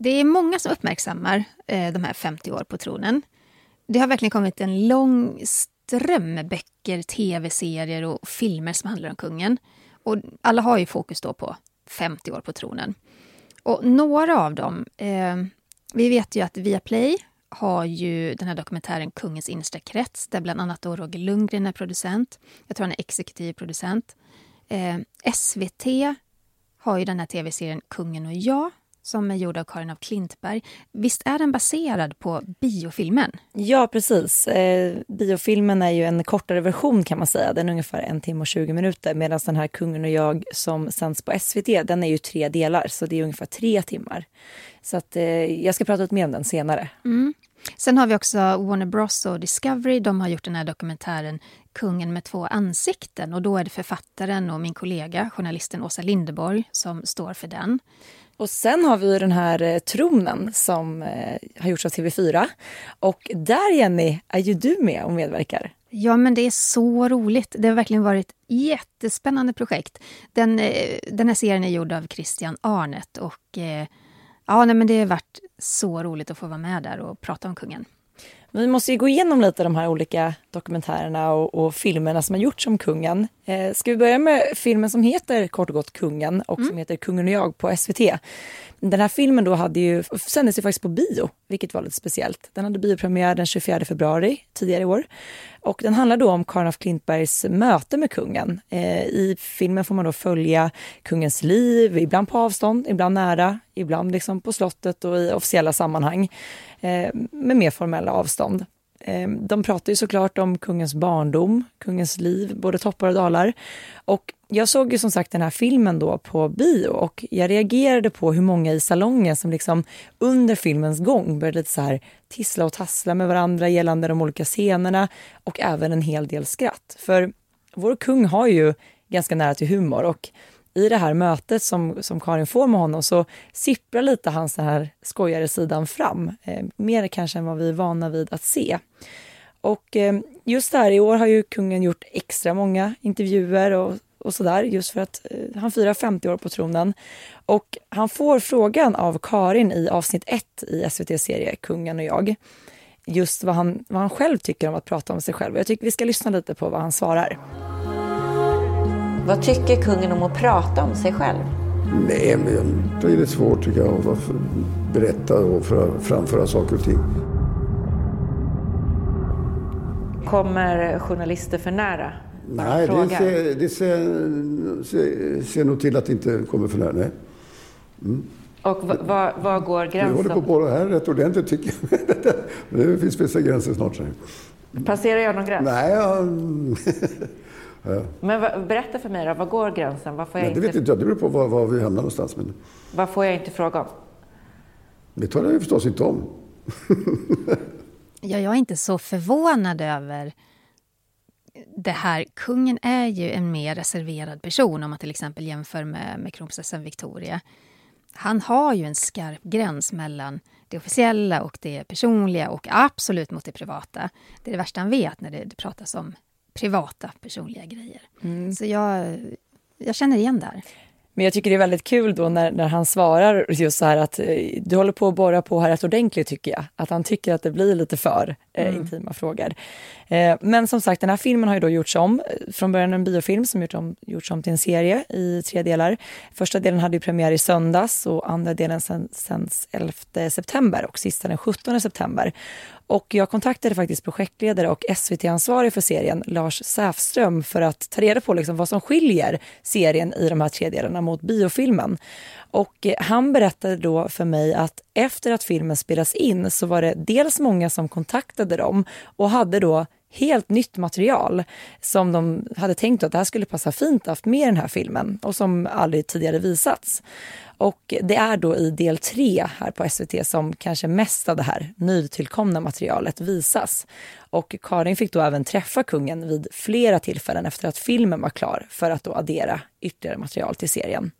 Det är många som uppmärksammar eh, de här 50 år på tronen. Det har verkligen kommit en lång ström med böcker, tv-serier och filmer som handlar om kungen. Och alla har ju fokus då på 50 år på tronen. Och några av dem... Eh, vi vet ju att Viaplay har ju den här dokumentären Kungens innersta krets där bland annat då Roger Lundgren är producent. Jag tror han är exekutiv producent. Eh, SVT har ju den här tv-serien Kungen och jag som är gjord av Karin af Klintberg. Visst är den baserad på biofilmen? Ja, precis. Eh, biofilmen är ju en kortare version kan man säga. Den är ungefär en timme och 20 minuter medan den här Kungen och jag som sänds på SVT, den är ju tre delar så det är ungefär tre timmar. Så att, eh, jag ska prata lite mer om den senare. Mm. Sen har vi också Warner Bros och Discovery. De har gjort den här dokumentären Kungen med två ansikten. Och Då är det författaren och min kollega, journalisten Åsa Lindeborg, som står för den. Och sen har vi den här eh, tronen som eh, har gjorts av TV4. Och där, Jenny, är ju du med och medverkar. Ja, men det är så roligt. Det har verkligen varit ett jättespännande projekt. Den, eh, den här serien är gjord av Christian Arnet och ja, nej, men det har varit så roligt att få vara med där och prata om kungen. Vi måste ju gå igenom lite de här olika dokumentärerna och, och filmerna som har gjorts om kungen. Eh, ska vi börja med filmen som heter kort och gott Kungen och mm. som heter Kungen och jag på SVT. Den här filmen då hade ju, sändes ju faktiskt på bio vilket var lite speciellt. Den hade biopremiär den 24 februari tidigare i år. Och den handlar då om Karin af Klintbergs möte med kungen. Eh, I filmen får man då följa kungens liv, ibland på avstånd, ibland nära, ibland liksom på slottet och i officiella sammanhang Eh, med mer formella avstånd. Eh, de pratar ju såklart om kungens barndom, kungens liv, både toppar och dalar. Och jag såg ju som sagt den här filmen då på bio och jag reagerade på hur många i salongen som liksom under filmens gång började lite så här tissla och tassla med varandra gällande de olika scenerna och även en hel del skratt. För vår kung har ju ganska nära till humor och i det här mötet som, som Karin får med honom så sipprar lite hans den här skojare sidan fram. Eh, mer kanske än vad vi är vana vid att se. Och eh, just där i år har ju kungen gjort extra många intervjuer och, och sådär just för att eh, han firar 50 år på tronen. Och han får frågan av Karin i avsnitt 1 i SVT serie Kungen och jag just vad han, vad han själv tycker om att prata om sig själv. Jag tycker vi ska lyssna lite på vad han svarar. Vad tycker kungen om att prata om sig själv? Nej, men det är lite svårt tycker jag att berätta och framföra saker och ting. Kommer journalister för nära? Nej, det, ser, det ser, ser, ser nog till att det inte kommer för nära. Nej. Mm. Och var går gränsen? Du håller på att borra här rätt ordentligt tycker jag. det finns vissa gränser snart. Passerar jag någon gräns? Nej, jag... Ja. Men berätta för mig då, var går gränsen? Vad får jag Nej, det vet inte jag, det beror på var, var, vi hamnar någonstans. Men... Vad får jag inte fråga om? Det talar jag förstås inte om. ja, jag är inte så förvånad över det här. Kungen är ju en mer reserverad person om man till exempel jämför med, med kronprinsessan Victoria. Han har ju en skarp gräns mellan det officiella och det personliga och absolut mot det privata. Det är det värsta han vet när det, det pratas om privata, personliga grejer. Mm. Så jag, jag känner igen där. Men jag tycker det är väldigt kul då när, när han svarar just så här att eh, du håller på att borra på här rätt ordentligt tycker jag. Att han tycker att det blir lite för eh, mm. intima frågor. Eh, men som sagt, den här filmen har ju då gjorts om. Från början en biofilm som gjorts om, gjorts om till en serie i tre delar. Första delen hade ju premiär i söndags och andra delen sänds 11 september och sista den 17 september. Och jag kontaktade faktiskt projektledare och SVT-ansvarig för serien, Lars Säfström, för att ta reda på liksom vad som skiljer serien i de här tre delarna mot biofilmen. Och eh, han berättade då för mig att efter att filmen spelas in så var det dels många som kontaktade dem och hade då helt nytt material som de hade tänkt att det här skulle passa fint att haft med i den här filmen och som aldrig tidigare visats. Och det är då i del tre här på SVT som kanske mest av det här nytillkomna materialet visas. Och Karin fick då även träffa kungen vid flera tillfällen efter att filmen var klar för att då addera ytterligare material till serien.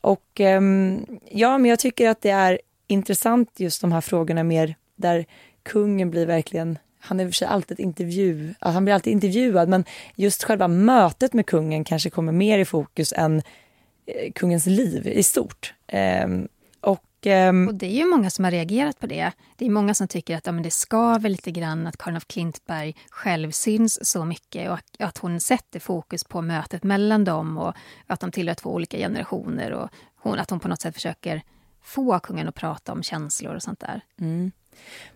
Och ehm, ja, men jag tycker att det är intressant just de här frågorna mer där kungen blir verkligen han är i och för sig alltid intervju, alltså han blir alltid intervjuad men just själva mötet med kungen kanske kommer mer i fokus än eh, kungens liv i stort. Eh, och, ehm, och, det är ju många som har reagerat på det. Det är många som tycker att ja, men det skaver lite grann att Karin af Klintberg själv syns så mycket och att hon sätter fokus på mötet mellan dem och att de tillhör två olika generationer och hon, att hon på något sätt försöker få kungen att prata om känslor och sånt där. Mm.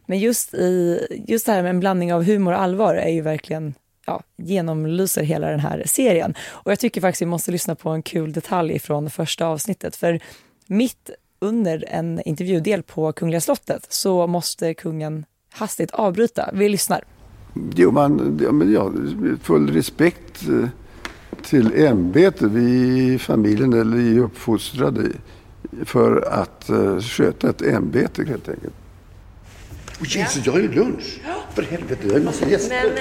Men just, i, just det här med en blandning av humor och allvar är ju verkligen ja, genomlyser hela den här serien. Och jag tycker faktiskt vi måste lyssna på en kul detalj från första avsnittet. För mitt under en intervjudel på Kungliga slottet så måste kungen hastigt avbryta. Vi lyssnar. Jo, man, ja, men ja, full respekt eh, till ämbetet. Vi i familjen eller är uppfostrade för att uh, sköta ett ämbete helt enkelt. Oh, Jesus, jag har ju lunch! För helvete, jag har ju massa gäster. Men,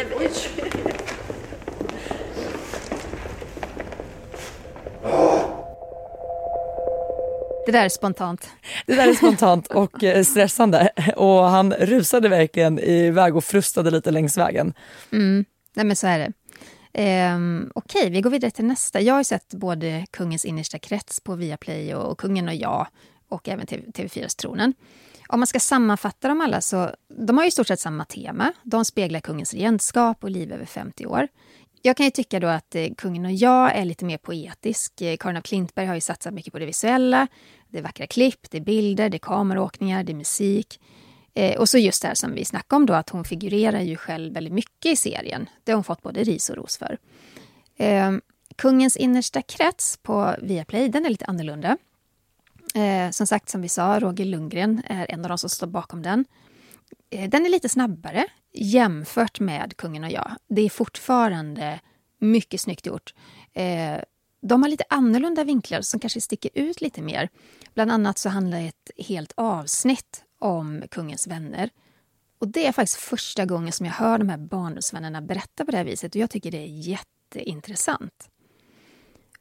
Det där är spontant. Det där är spontant och eh, stressande. Och han rusade verkligen iväg och frustade lite längs vägen. Mm. Nej men så är det. Ehm, Okej, okay, vi går vidare till nästa. Jag har sett både Kungens innersta krets på Viaplay och Kungen och jag och även TV4s Tronen. Om man ska sammanfatta dem alla så de har i stort sett samma tema. De speglar kungens regentskap och liv över 50 år. Jag kan ju tycka då att eh, Kungen och jag är lite mer poetisk. Eh, Karin af Klintberg har ju satsat mycket på det visuella. Det är vackra klipp, det är bilder, det är kameraåkningar, det är musik. Eh, och så just det här som vi snackade om då, att hon figurerar ju själv väldigt mycket i serien. Det har hon fått både ris och ros för. Eh, Kungens innersta krets på Viaplay, den är lite annorlunda. Eh, som sagt, som vi sa, Roger Lundgren är en av de som står bakom den. Eh, den är lite snabbare jämfört med Kungen och jag. Det är fortfarande mycket snyggt gjort. Eh, de har lite annorlunda vinklar som kanske sticker ut lite mer. Bland annat så handlar ett helt avsnitt om kungens vänner. Och Det är faktiskt första gången som jag hör de här barndomsvännerna berätta på det här viset och jag tycker det är jätteintressant.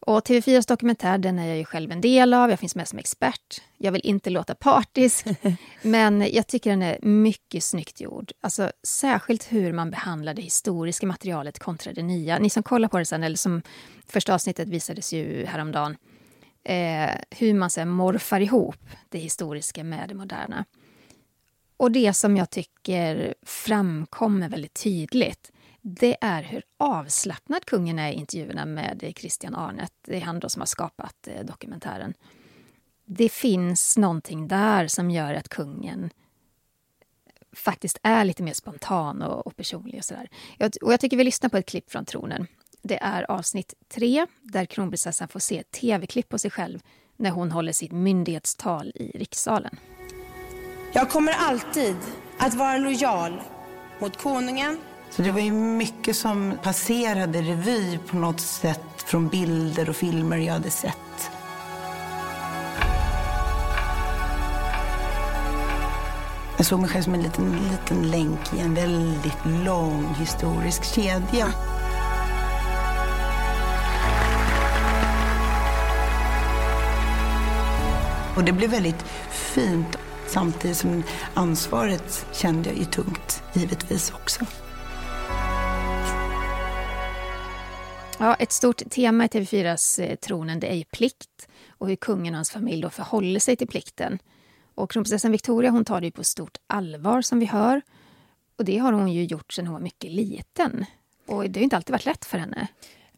Och TV4s dokumentär den är jag ju själv en del av, jag finns med som expert. Jag vill inte låta partisk, men jag tycker den är mycket snyggt gjord. Alltså, särskilt hur man behandlar det historiska materialet kontra det nya. Ni som kollar på det sen, eller som första avsnittet visades ju häromdagen, eh, hur man sen morfar ihop det historiska med det moderna. Och det som jag tycker framkommer väldigt tydligt det är hur avslappnad kungen är i intervjuerna med Christian Arnett. Det är han då som har skapat eh, dokumentären. Det finns någonting där som gör att kungen faktiskt är lite mer spontan och, och personlig. Och, sådär. Jag, och jag tycker vi lyssnar på ett klipp från tronen. Det är avsnitt tre där kronprinsessan får se ett tv-klipp på sig själv när hon håller sitt myndighetstal i rikssalen. Jag kommer alltid att vara lojal mot konungen så det var ju mycket som passerade revy på något sätt från bilder och filmer jag hade sett. Jag såg mig själv som en liten, liten länk i en väldigt lång historisk kedja. Och det blev väldigt fint samtidigt som ansvaret kände jag ju tungt, givetvis också. Ja, ett stort tema i TV4s eh, Tronen det är ju plikt och hur kungen och hans familj då förhåller sig till plikten. Och kronprinsessan Victoria hon tar det på stort allvar som vi hör. Och det har hon ju gjort sedan hon var mycket liten. Och det har inte alltid varit lätt för henne.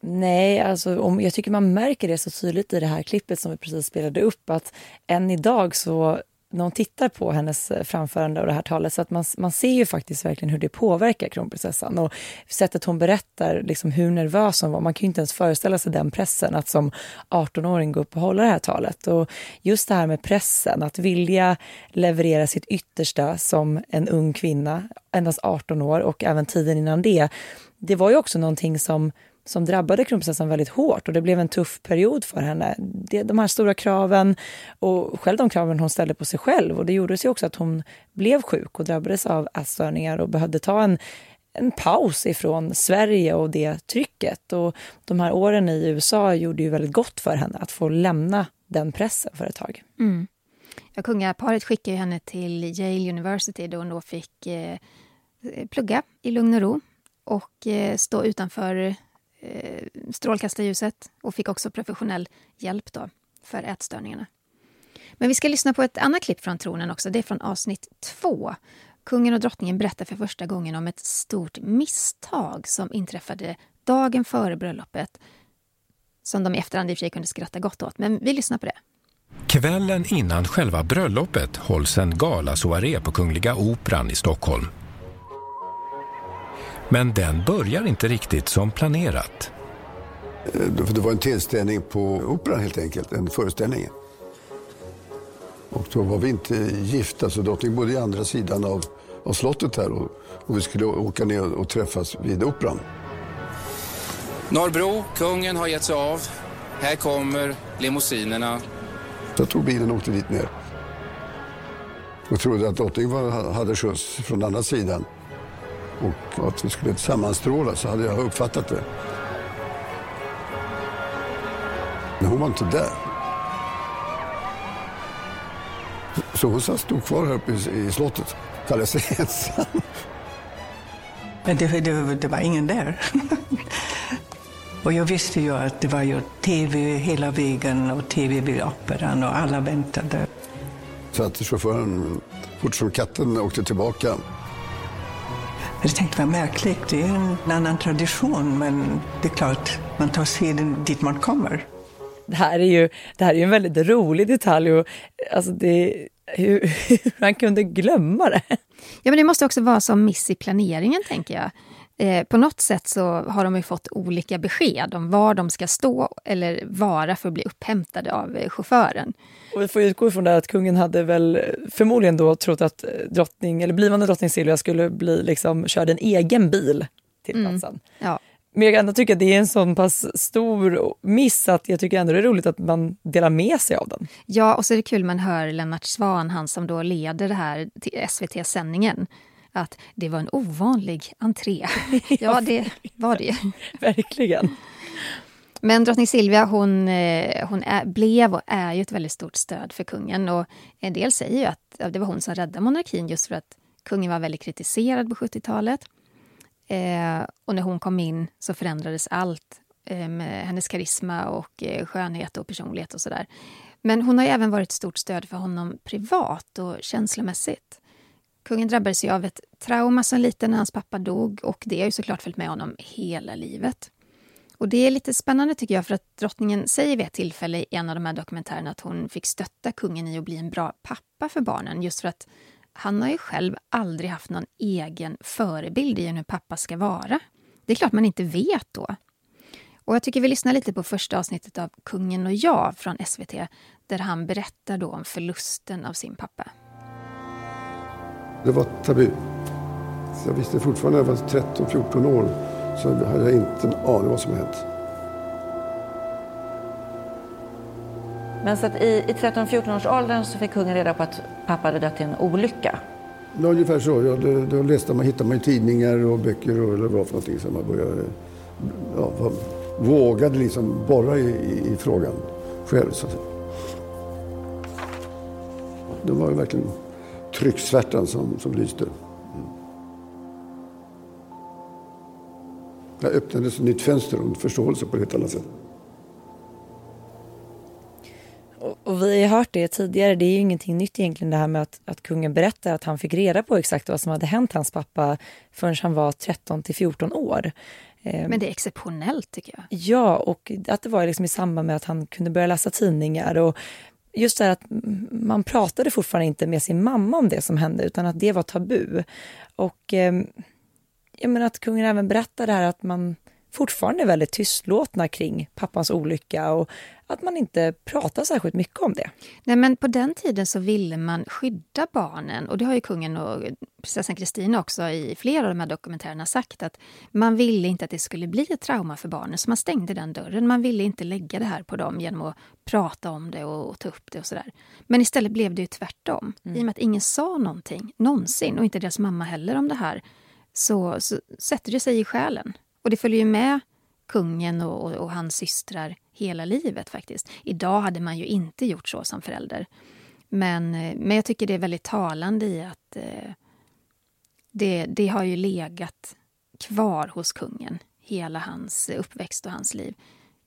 Nej, alltså, om, jag tycker man märker det så tydligt i det här klippet som vi precis spelade upp att än idag så när hon tittar på hennes eh, framförande och det här talet så att man, man ser ju faktiskt verkligen hur det påverkar kronprinsessan och sättet hon berättar liksom hur nervös hon var. Man kan ju inte ens föreställa sig den pressen att som 18-åring gå upp och hålla det här talet. Och just det här med pressen, att vilja leverera sitt yttersta som en ung kvinna, endast 18 år och även tiden innan det. Det var ju också någonting som som drabbade kronprinsessan väldigt hårt och det blev en tuff period för henne. Det, de här stora kraven och själv de kraven hon ställde på sig själv och det gjorde sig också att hon blev sjuk och drabbades av ätstörningar och behövde ta en, en paus ifrån Sverige och det trycket. Och de här åren i USA gjorde ju väldigt gott för henne att få lämna den pressen för ett tag. Mm. Ja, kungaparet skickade henne till Yale University då hon då fick eh, plugga i lugn och ro och eh, stå utanför eh, strålkastarljuset och fick också professionell hjälp då för ätstörningarna. Men vi ska lyssna på ett annat klipp från tronen också. Det är från avsnitt två. Kungen och drottningen berättar för första gången om ett stort misstag som inträffade dagen före bröllopet som de i efterhand i och för sig kunde skratta gott åt. Men vi lyssnar på det. Kvällen innan själva bröllopet hålls en galasoaré på Kungliga Operan i Stockholm. Men den börjar inte riktigt som planerat. Eh, det var en tillställning på Operan helt enkelt, en föreställning. Och då var vi inte gifta, så drottningen bodde i andra sidan av, av slottet här och, och vi skulle åka ner och träffas vid Operan. Norrbro, kungen har gett sig av. Här kommer limousinerna. Jag tog bilen och åkte dit ner. Och trodde att drottningen hade skjuts från andra sidan och att vi skulle sammanstråla så hade jag uppfattat det. Men hon var inte där. Så hon stod kvar här uppe i, slottet, kallade sig ensam. Men det, det, det var ingen där. och jag visste ju att det var ju tv hela vägen och tv vid operan och alla väntade. Så att chauffören fort som katten åkte tillbaka jag tänkte, vad märkligt, det är en annan tradition, men det är klart, man tar seden dit man kommer. Det här är ju det här är en väldigt rolig detalj och alltså det, hur, hur han kunde glömma det. Ja, men det måste också vara som miss i planeringen, tänker jag. Eh, på något sätt så har de ju fått olika besked om var de ska stå eller vara för att bli upphämtade av eh, chauffören. Och vi får utgå ifrån det att kungen hade väl förmodligen då trott att drottning, eller blivande drottning Silvia skulle bli liksom, körd en egen bil till Mm. platsen. Ja. Men jag kan ändå tycka att det är en så pass stor miss att jag tycker ändå det är roligt att man delar med sig av den. Ja, och så är det kul man hör Lennart Svan, han som då leder det här till SVT-sändningen, att det var en ovanlig entré. ja, det var det. Verkligen. Men drottning Silvia hon, eh, hon är, blev och är ju ett väldigt stort stöd för kungen. Och en del säger ju att det var hon som räddade monarkin just för att kungen var väldigt kritiserad på 70-talet. Eh, och när hon kom in så förändrades allt eh, med hennes karisma och eh, skönhet och personlighet och sådär. Men hon har även varit ett stort stöd för honom privat och känslomässigt. Kungen drabbades ju av ett trauma som liten när hans pappa dog och det har ju såklart följt med honom hela livet. Och det är lite spännande tycker jag för att drottningen säger vid ett tillfälle i en av de här dokumentärerna att hon fick stötta kungen i att bli en bra pappa för barnen just för att han har ju själv aldrig haft någon egen förebild i hur pappa ska vara. Det är klart man inte vet då. Och jag tycker vi lyssnar lite på första avsnittet av Kungen och jag från SVT där han berättar då om förlusten av sin pappa. Det var tabu. Så jag visste fortfarande när jag var 13-14 år så hade jag inte en aning vad som hänt. Men så att i, i 13-14 års åldern så fick kungen reda på att pappa hade dött i en olycka. Ja, ungefär så. Ja, det, då läste man, hittade man tidningar och böcker och eller vad för någonting. Så man började, ja, var, vågade liksom borra i, i, i frågan själv. Så att säga. Det var ju verkligen trycksvärtan som, som lyste. Mm. Jag öppnade ett nytt fönster och en förståelse på ett helt annat sätt. Och, och vi har hört det tidigare, det är ju ingenting nytt egentligen det här med att, att kungen berättar att han fick reda på exakt vad som hade hänt hans pappa förrän han var 13 till 14 år. Eh, Men det är exceptionellt tycker jag. Ja, och att det var liksom i samband med att han kunde börja läsa tidningar och just det här att man pratade fortfarande inte med sin mamma om det som hände utan att det var tabu. Och eh, jag menar att kungen även berättar det här att man fortfarande väldigt tystlåtna kring pappans olycka och att man inte pratar särskilt mycket om det. Nej, men på den tiden så ville man skydda barnen och det har ju kungen och prinsessan Kristina också i flera av de här dokumentärerna sagt att man ville inte att det skulle bli ett trauma för barnen så man stängde den dörren. Man ville inte lägga det här på dem genom att prata om det och, och ta upp det och sådär. Men istället blev det ju tvärtom. Mm. I och med att ingen sa någonting någonsin och inte deras mamma heller om det här så, så sätter det sig i själen. Och det följer ju med kungen och, och, och, hans systrar hela livet faktiskt. Idag hade man ju inte gjort så som förälder. Men, men jag tycker det är väldigt talande i att eh, det, det har ju legat kvar hos kungen hela hans uppväxt och hans liv.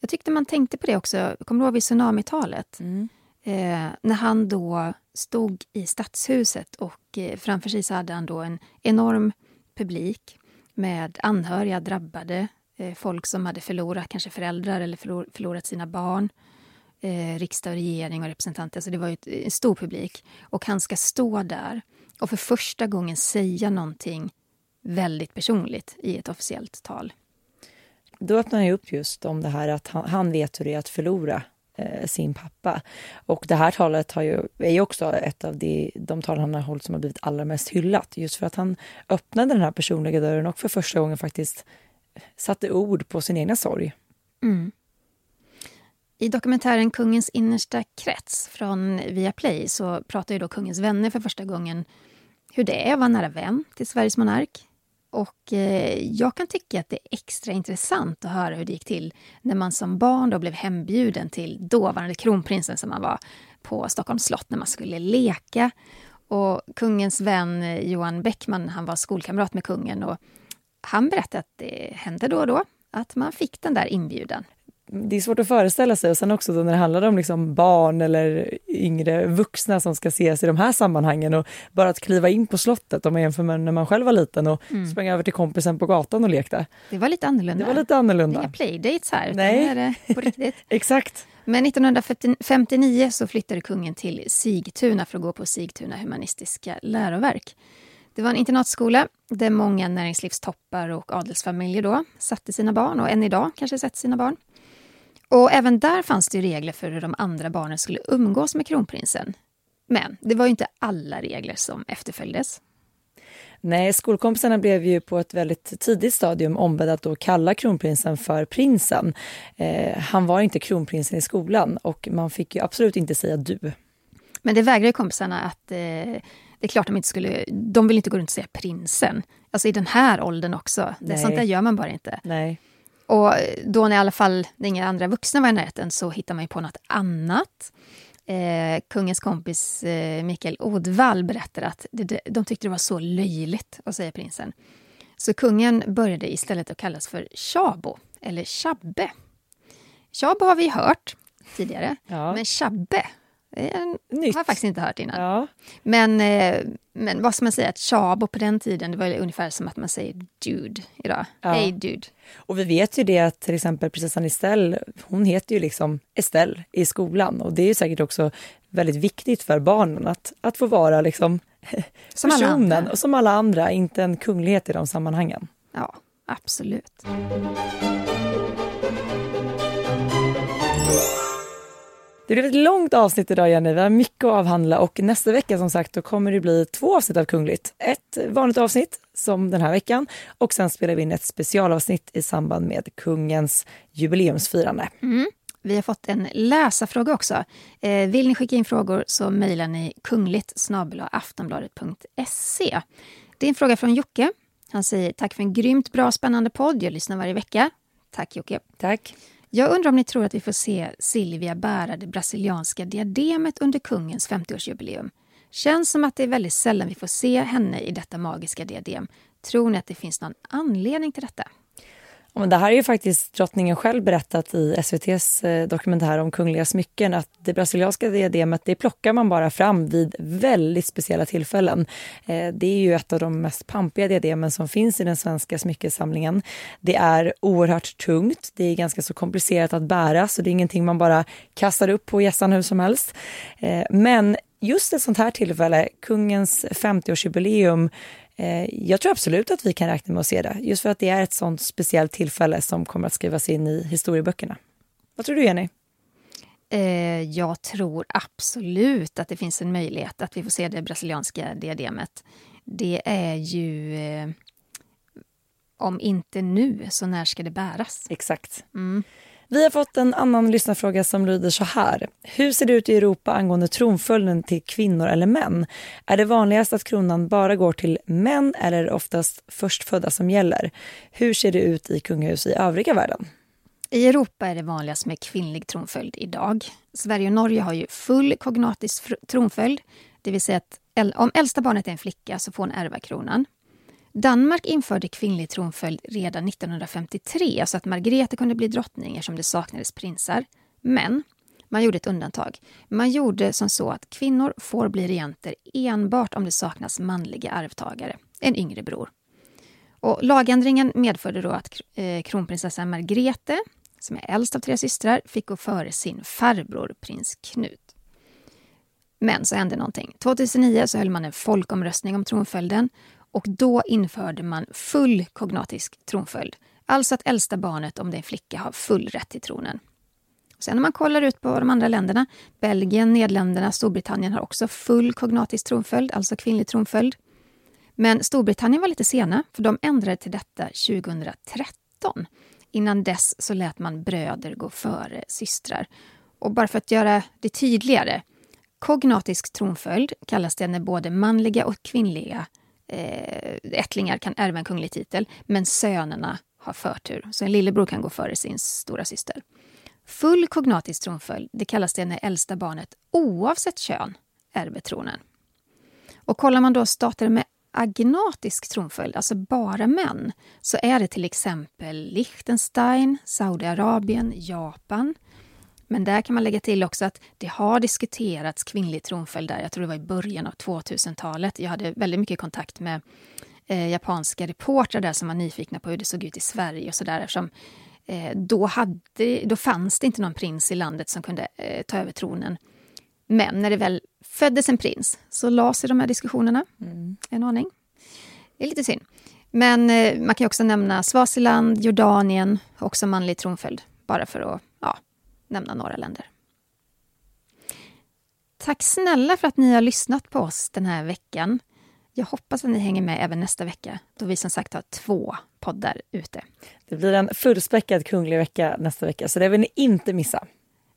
Jag tyckte man tänkte på det också, kommer du ihåg vid tsunamitalet? Mm. Eh, när han då stod i stadshuset och eh, framför sig så hade han då en enorm publik med anhöriga drabbade, eh, folk som hade förlorat kanske föräldrar eller förlorat sina barn, eh, riksdag och regering och representanter. Alltså det var en stor publik. Och han ska stå där och för första gången säga någonting väldigt personligt i ett officiellt tal. Då öppnar han upp just om det här att han, han vet hur det är att förlora eh, sin pappa. Och det här talet har ju, är ju också ett av de, de tal han har hållit som har blivit allra mest hyllat. Just för att han öppnade den här personliga dörren och för första gången faktiskt satte ord på sin egna sorg. Mm. I dokumentären Kungens innersta krets från Viaplay så pratar ju då kungens vänner för första gången hur det är att vara nära vän till Sveriges monark. Och eh, jag kan tycka att det är extra intressant att höra hur det gick till när man som barn då blev hembjuden till dåvarande kronprinsen som man var på Stockholms slott när man skulle leka. Och kungens vän eh, Johan Bäckman, han var skolkamrat med kungen och han berättade att det hände då och då att man fick den där inbjudan det är svårt att föreställa sig och sen också då när det handlar om liksom barn eller yngre vuxna som ska ses i de här sammanhangen och bara att kliva in på slottet om man jämför med när man själv var liten och Mm. sprang över till kompisen på gatan och lekte. Det var lite annorlunda. Det var lite annorlunda. Inga playdates här, Nej. är det på riktigt. Exakt. Men 1959 så flyttade kungen till Sigtuna för att gå på Sigtuna humanistiska läroverk. Det var en internatskola där många näringslivstoppar och adelsfamiljer då satte sina barn och än idag kanske sätter sina barn. Och även där fanns det regler för hur de andra barnen skulle umgås med kronprinsen. Men det var ju inte alla regler som efterföljdes. Nej, skolkompisarna blev ju på ett väldigt tidigt stadium ombedda att då kalla kronprinsen för prinsen. Eh, han var inte kronprinsen i skolan och man fick ju absolut inte säga du. Men det vägrade kompisarna att eh, det är klart de inte skulle, de vill inte gå runt och säga prinsen. Alltså i den här åldern också. Det, Nej. sånt där gör man bara inte. Nej. Och då när i alla fall inga andra vuxna var i närheten så hittar man ju på något annat. Eh, kungens kompis eh, Mikael Odvall berättar att det, de tyckte det var så löjligt att säga prinsen. Så kungen började istället att kallas för Chabo, eller Chabbe. Chabo har vi hört tidigare, men Chabbe är en, har jag faktiskt inte hört innan. Men, eh, men vad ska man säga, att Chabo på den tiden det var ungefär som att man säger dude idag. Ja. Hej dude. Och vi vet ju det att till exempel prinsessan Estelle, hon heter ju liksom Estelle i skolan och det är säkert också väldigt viktigt för barnen att, att få vara liksom Som personen och som alla andra, inte en kunglighet i de sammanhangen. Ja, absolut. Det blev ett långt avsnitt idag Jenny, vi har mycket att avhandla och nästa vecka som sagt då kommer det bli två avsnitt av Kungligt. Ett vanligt avsnitt som den här veckan och sen spelar vi in ett specialavsnitt i samband med kungens jubileumsfirande. Mm. Vi har fått en läsarfråga också. Eh, vill ni skicka in frågor så mejlar ni kungligt aftonbladet.se. Det är en fråga från Jocke. Han säger tack för en grymt bra spännande podd. Jag lyssnar varje vecka. Tack Jocke. Tack. Jag undrar om ni tror att vi får se Silvia bära det brasilianska diademet under kungens 50-årsjubileum. Känns som att det är väldigt sällan vi får se henne i detta magiska diadem. Tror ni att det finns någon anledning till detta? Ja, men det här är ju faktiskt drottningen själv berättat i SVTs eh, dokumentär om kungliga smycken att det brasilianska diademet det plockar man bara fram vid väldigt speciella tillfällen. Eh, det är ju ett av de mest pampiga diademen som finns i den svenska smyckesamlingen. Det är oerhört tungt, det är ganska så komplicerat att bära så det är ingenting man bara kastar upp på gässan hur som helst. Eh, men just ett sånt här tillfälle, kungens 50-årsjubileum, jag tror absolut att vi kan räkna med att se det, just för att det är ett sånt speciellt tillfälle som kommer att skrivas in i historieböckerna. Vad tror du, Jenny? Eh, jag tror absolut att det finns en möjlighet att vi får se det brasilianska diademet. Det är ju... Eh, om inte nu, så när ska det bäras? Exakt. Mm. Vi har fått en annan lyssnarfråga som lyder så här. Hur ser det ut i Europa angående tronföljden till kvinnor eller män? Är det vanligast att kronan bara går till män eller är det oftast förstfödda som gäller? Hur ser det ut i kungahus i övriga världen? I Europa är det vanligast med kvinnlig tronföljd idag. Sverige och Norge har ju full kognatisk fr- tronföljd. Det vill säga att om äldsta barnet är en flicka så får hon ärva kronan. Danmark införde kvinnlig tronföljd redan 1953 så att Margrethe kunde bli drottning eftersom det saknades prinsar. Men man gjorde ett undantag. Man gjorde som så att kvinnor får bli regenter enbart om det saknas manliga arvtagare, en yngre bror. Och lagändringen medförde då att eh, kronprinsessan Margrethe, som är äldst av tre systrar, fick gå före sin farbror prins Knut. Men så hände någonting. 2009 så höll man en folkomröstning om tronföljden och då införde man full kognatisk tronföljd. Alltså att äldsta barnet, om det är en flicka, har full rätt till tronen. Sen när man kollar ut på de andra länderna, Belgien, Nederländerna, Storbritannien har också full kognatisk tronföljd, alltså kvinnlig tronföljd. Men Storbritannien var lite sena, för de ändrade till detta 2013. Innan dess så lät man bröder gå före systrar. Och bara för att göra det tydligare, kognatisk tronföljd kallas det när både manliga och kvinnliga eh, ättlingar kan ärva en kunglig titel, men sönerna har förtur. Så en lillebror kan gå före sin stora syster. Full kognatisk tronföljd det kallas det när äldsta barnet oavsett kön ärver tronen. Och kollar man då stater med agnatisk tronföljd, alltså bara män, så är det till exempel Liechtenstein, Saudiarabien, Japan. Men där kan man lägga till också att det har diskuterats kvinnlig tronföljd där, jag tror det var i början av 2000-talet. Jag hade väldigt mycket kontakt med eh, japanska reportrar där som var nyfikna på hur det såg ut i Sverige och sådär eftersom eh, då, hade, då fanns det inte någon prins i landet som kunde eh, ta över tronen. Men när det väl föddes en prins så lades sig de här diskussionerna mm. en aning. Det är lite synd. Men eh, man kan också nämna Swaziland, Jordanien, också manlig tronföljd. Bara för att nämna några länder. Tack snälla för att ni har lyssnat på oss den här veckan. Jag hoppas att ni hänger med även nästa vecka då vi som sagt har två poddar ute. Det blir en fullspäckad kunglig vecka nästa vecka så det vill ni inte missa.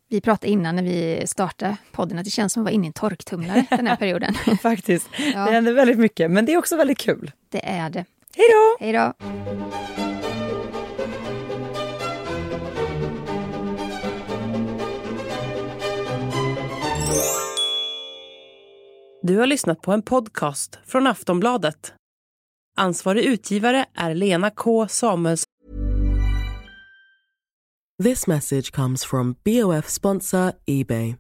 Vi pratade innan när vi startade podden att det känns som att vara inne i en torktumlare den här perioden. Faktiskt. Ja. Det händer väldigt mycket, men det är också väldigt kul. Det är det. Hej då! Hej då! Du har lyssnat på en podcast från Aftonbladet. Ansvarig utgivare är Lena K Samuelsson. This message comes from BOF sponsor eBay.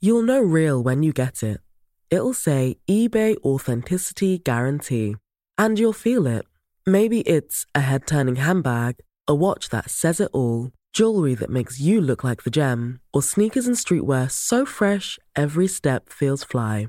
You'll know real when you get it. It'll say eBay Authenticity Guarantee. And you'll feel it. Maybe it's a head turning handbag, a watch that says it all, jewelry that makes you look like the gem, or sneakers and streetwear so fresh every step feels fly.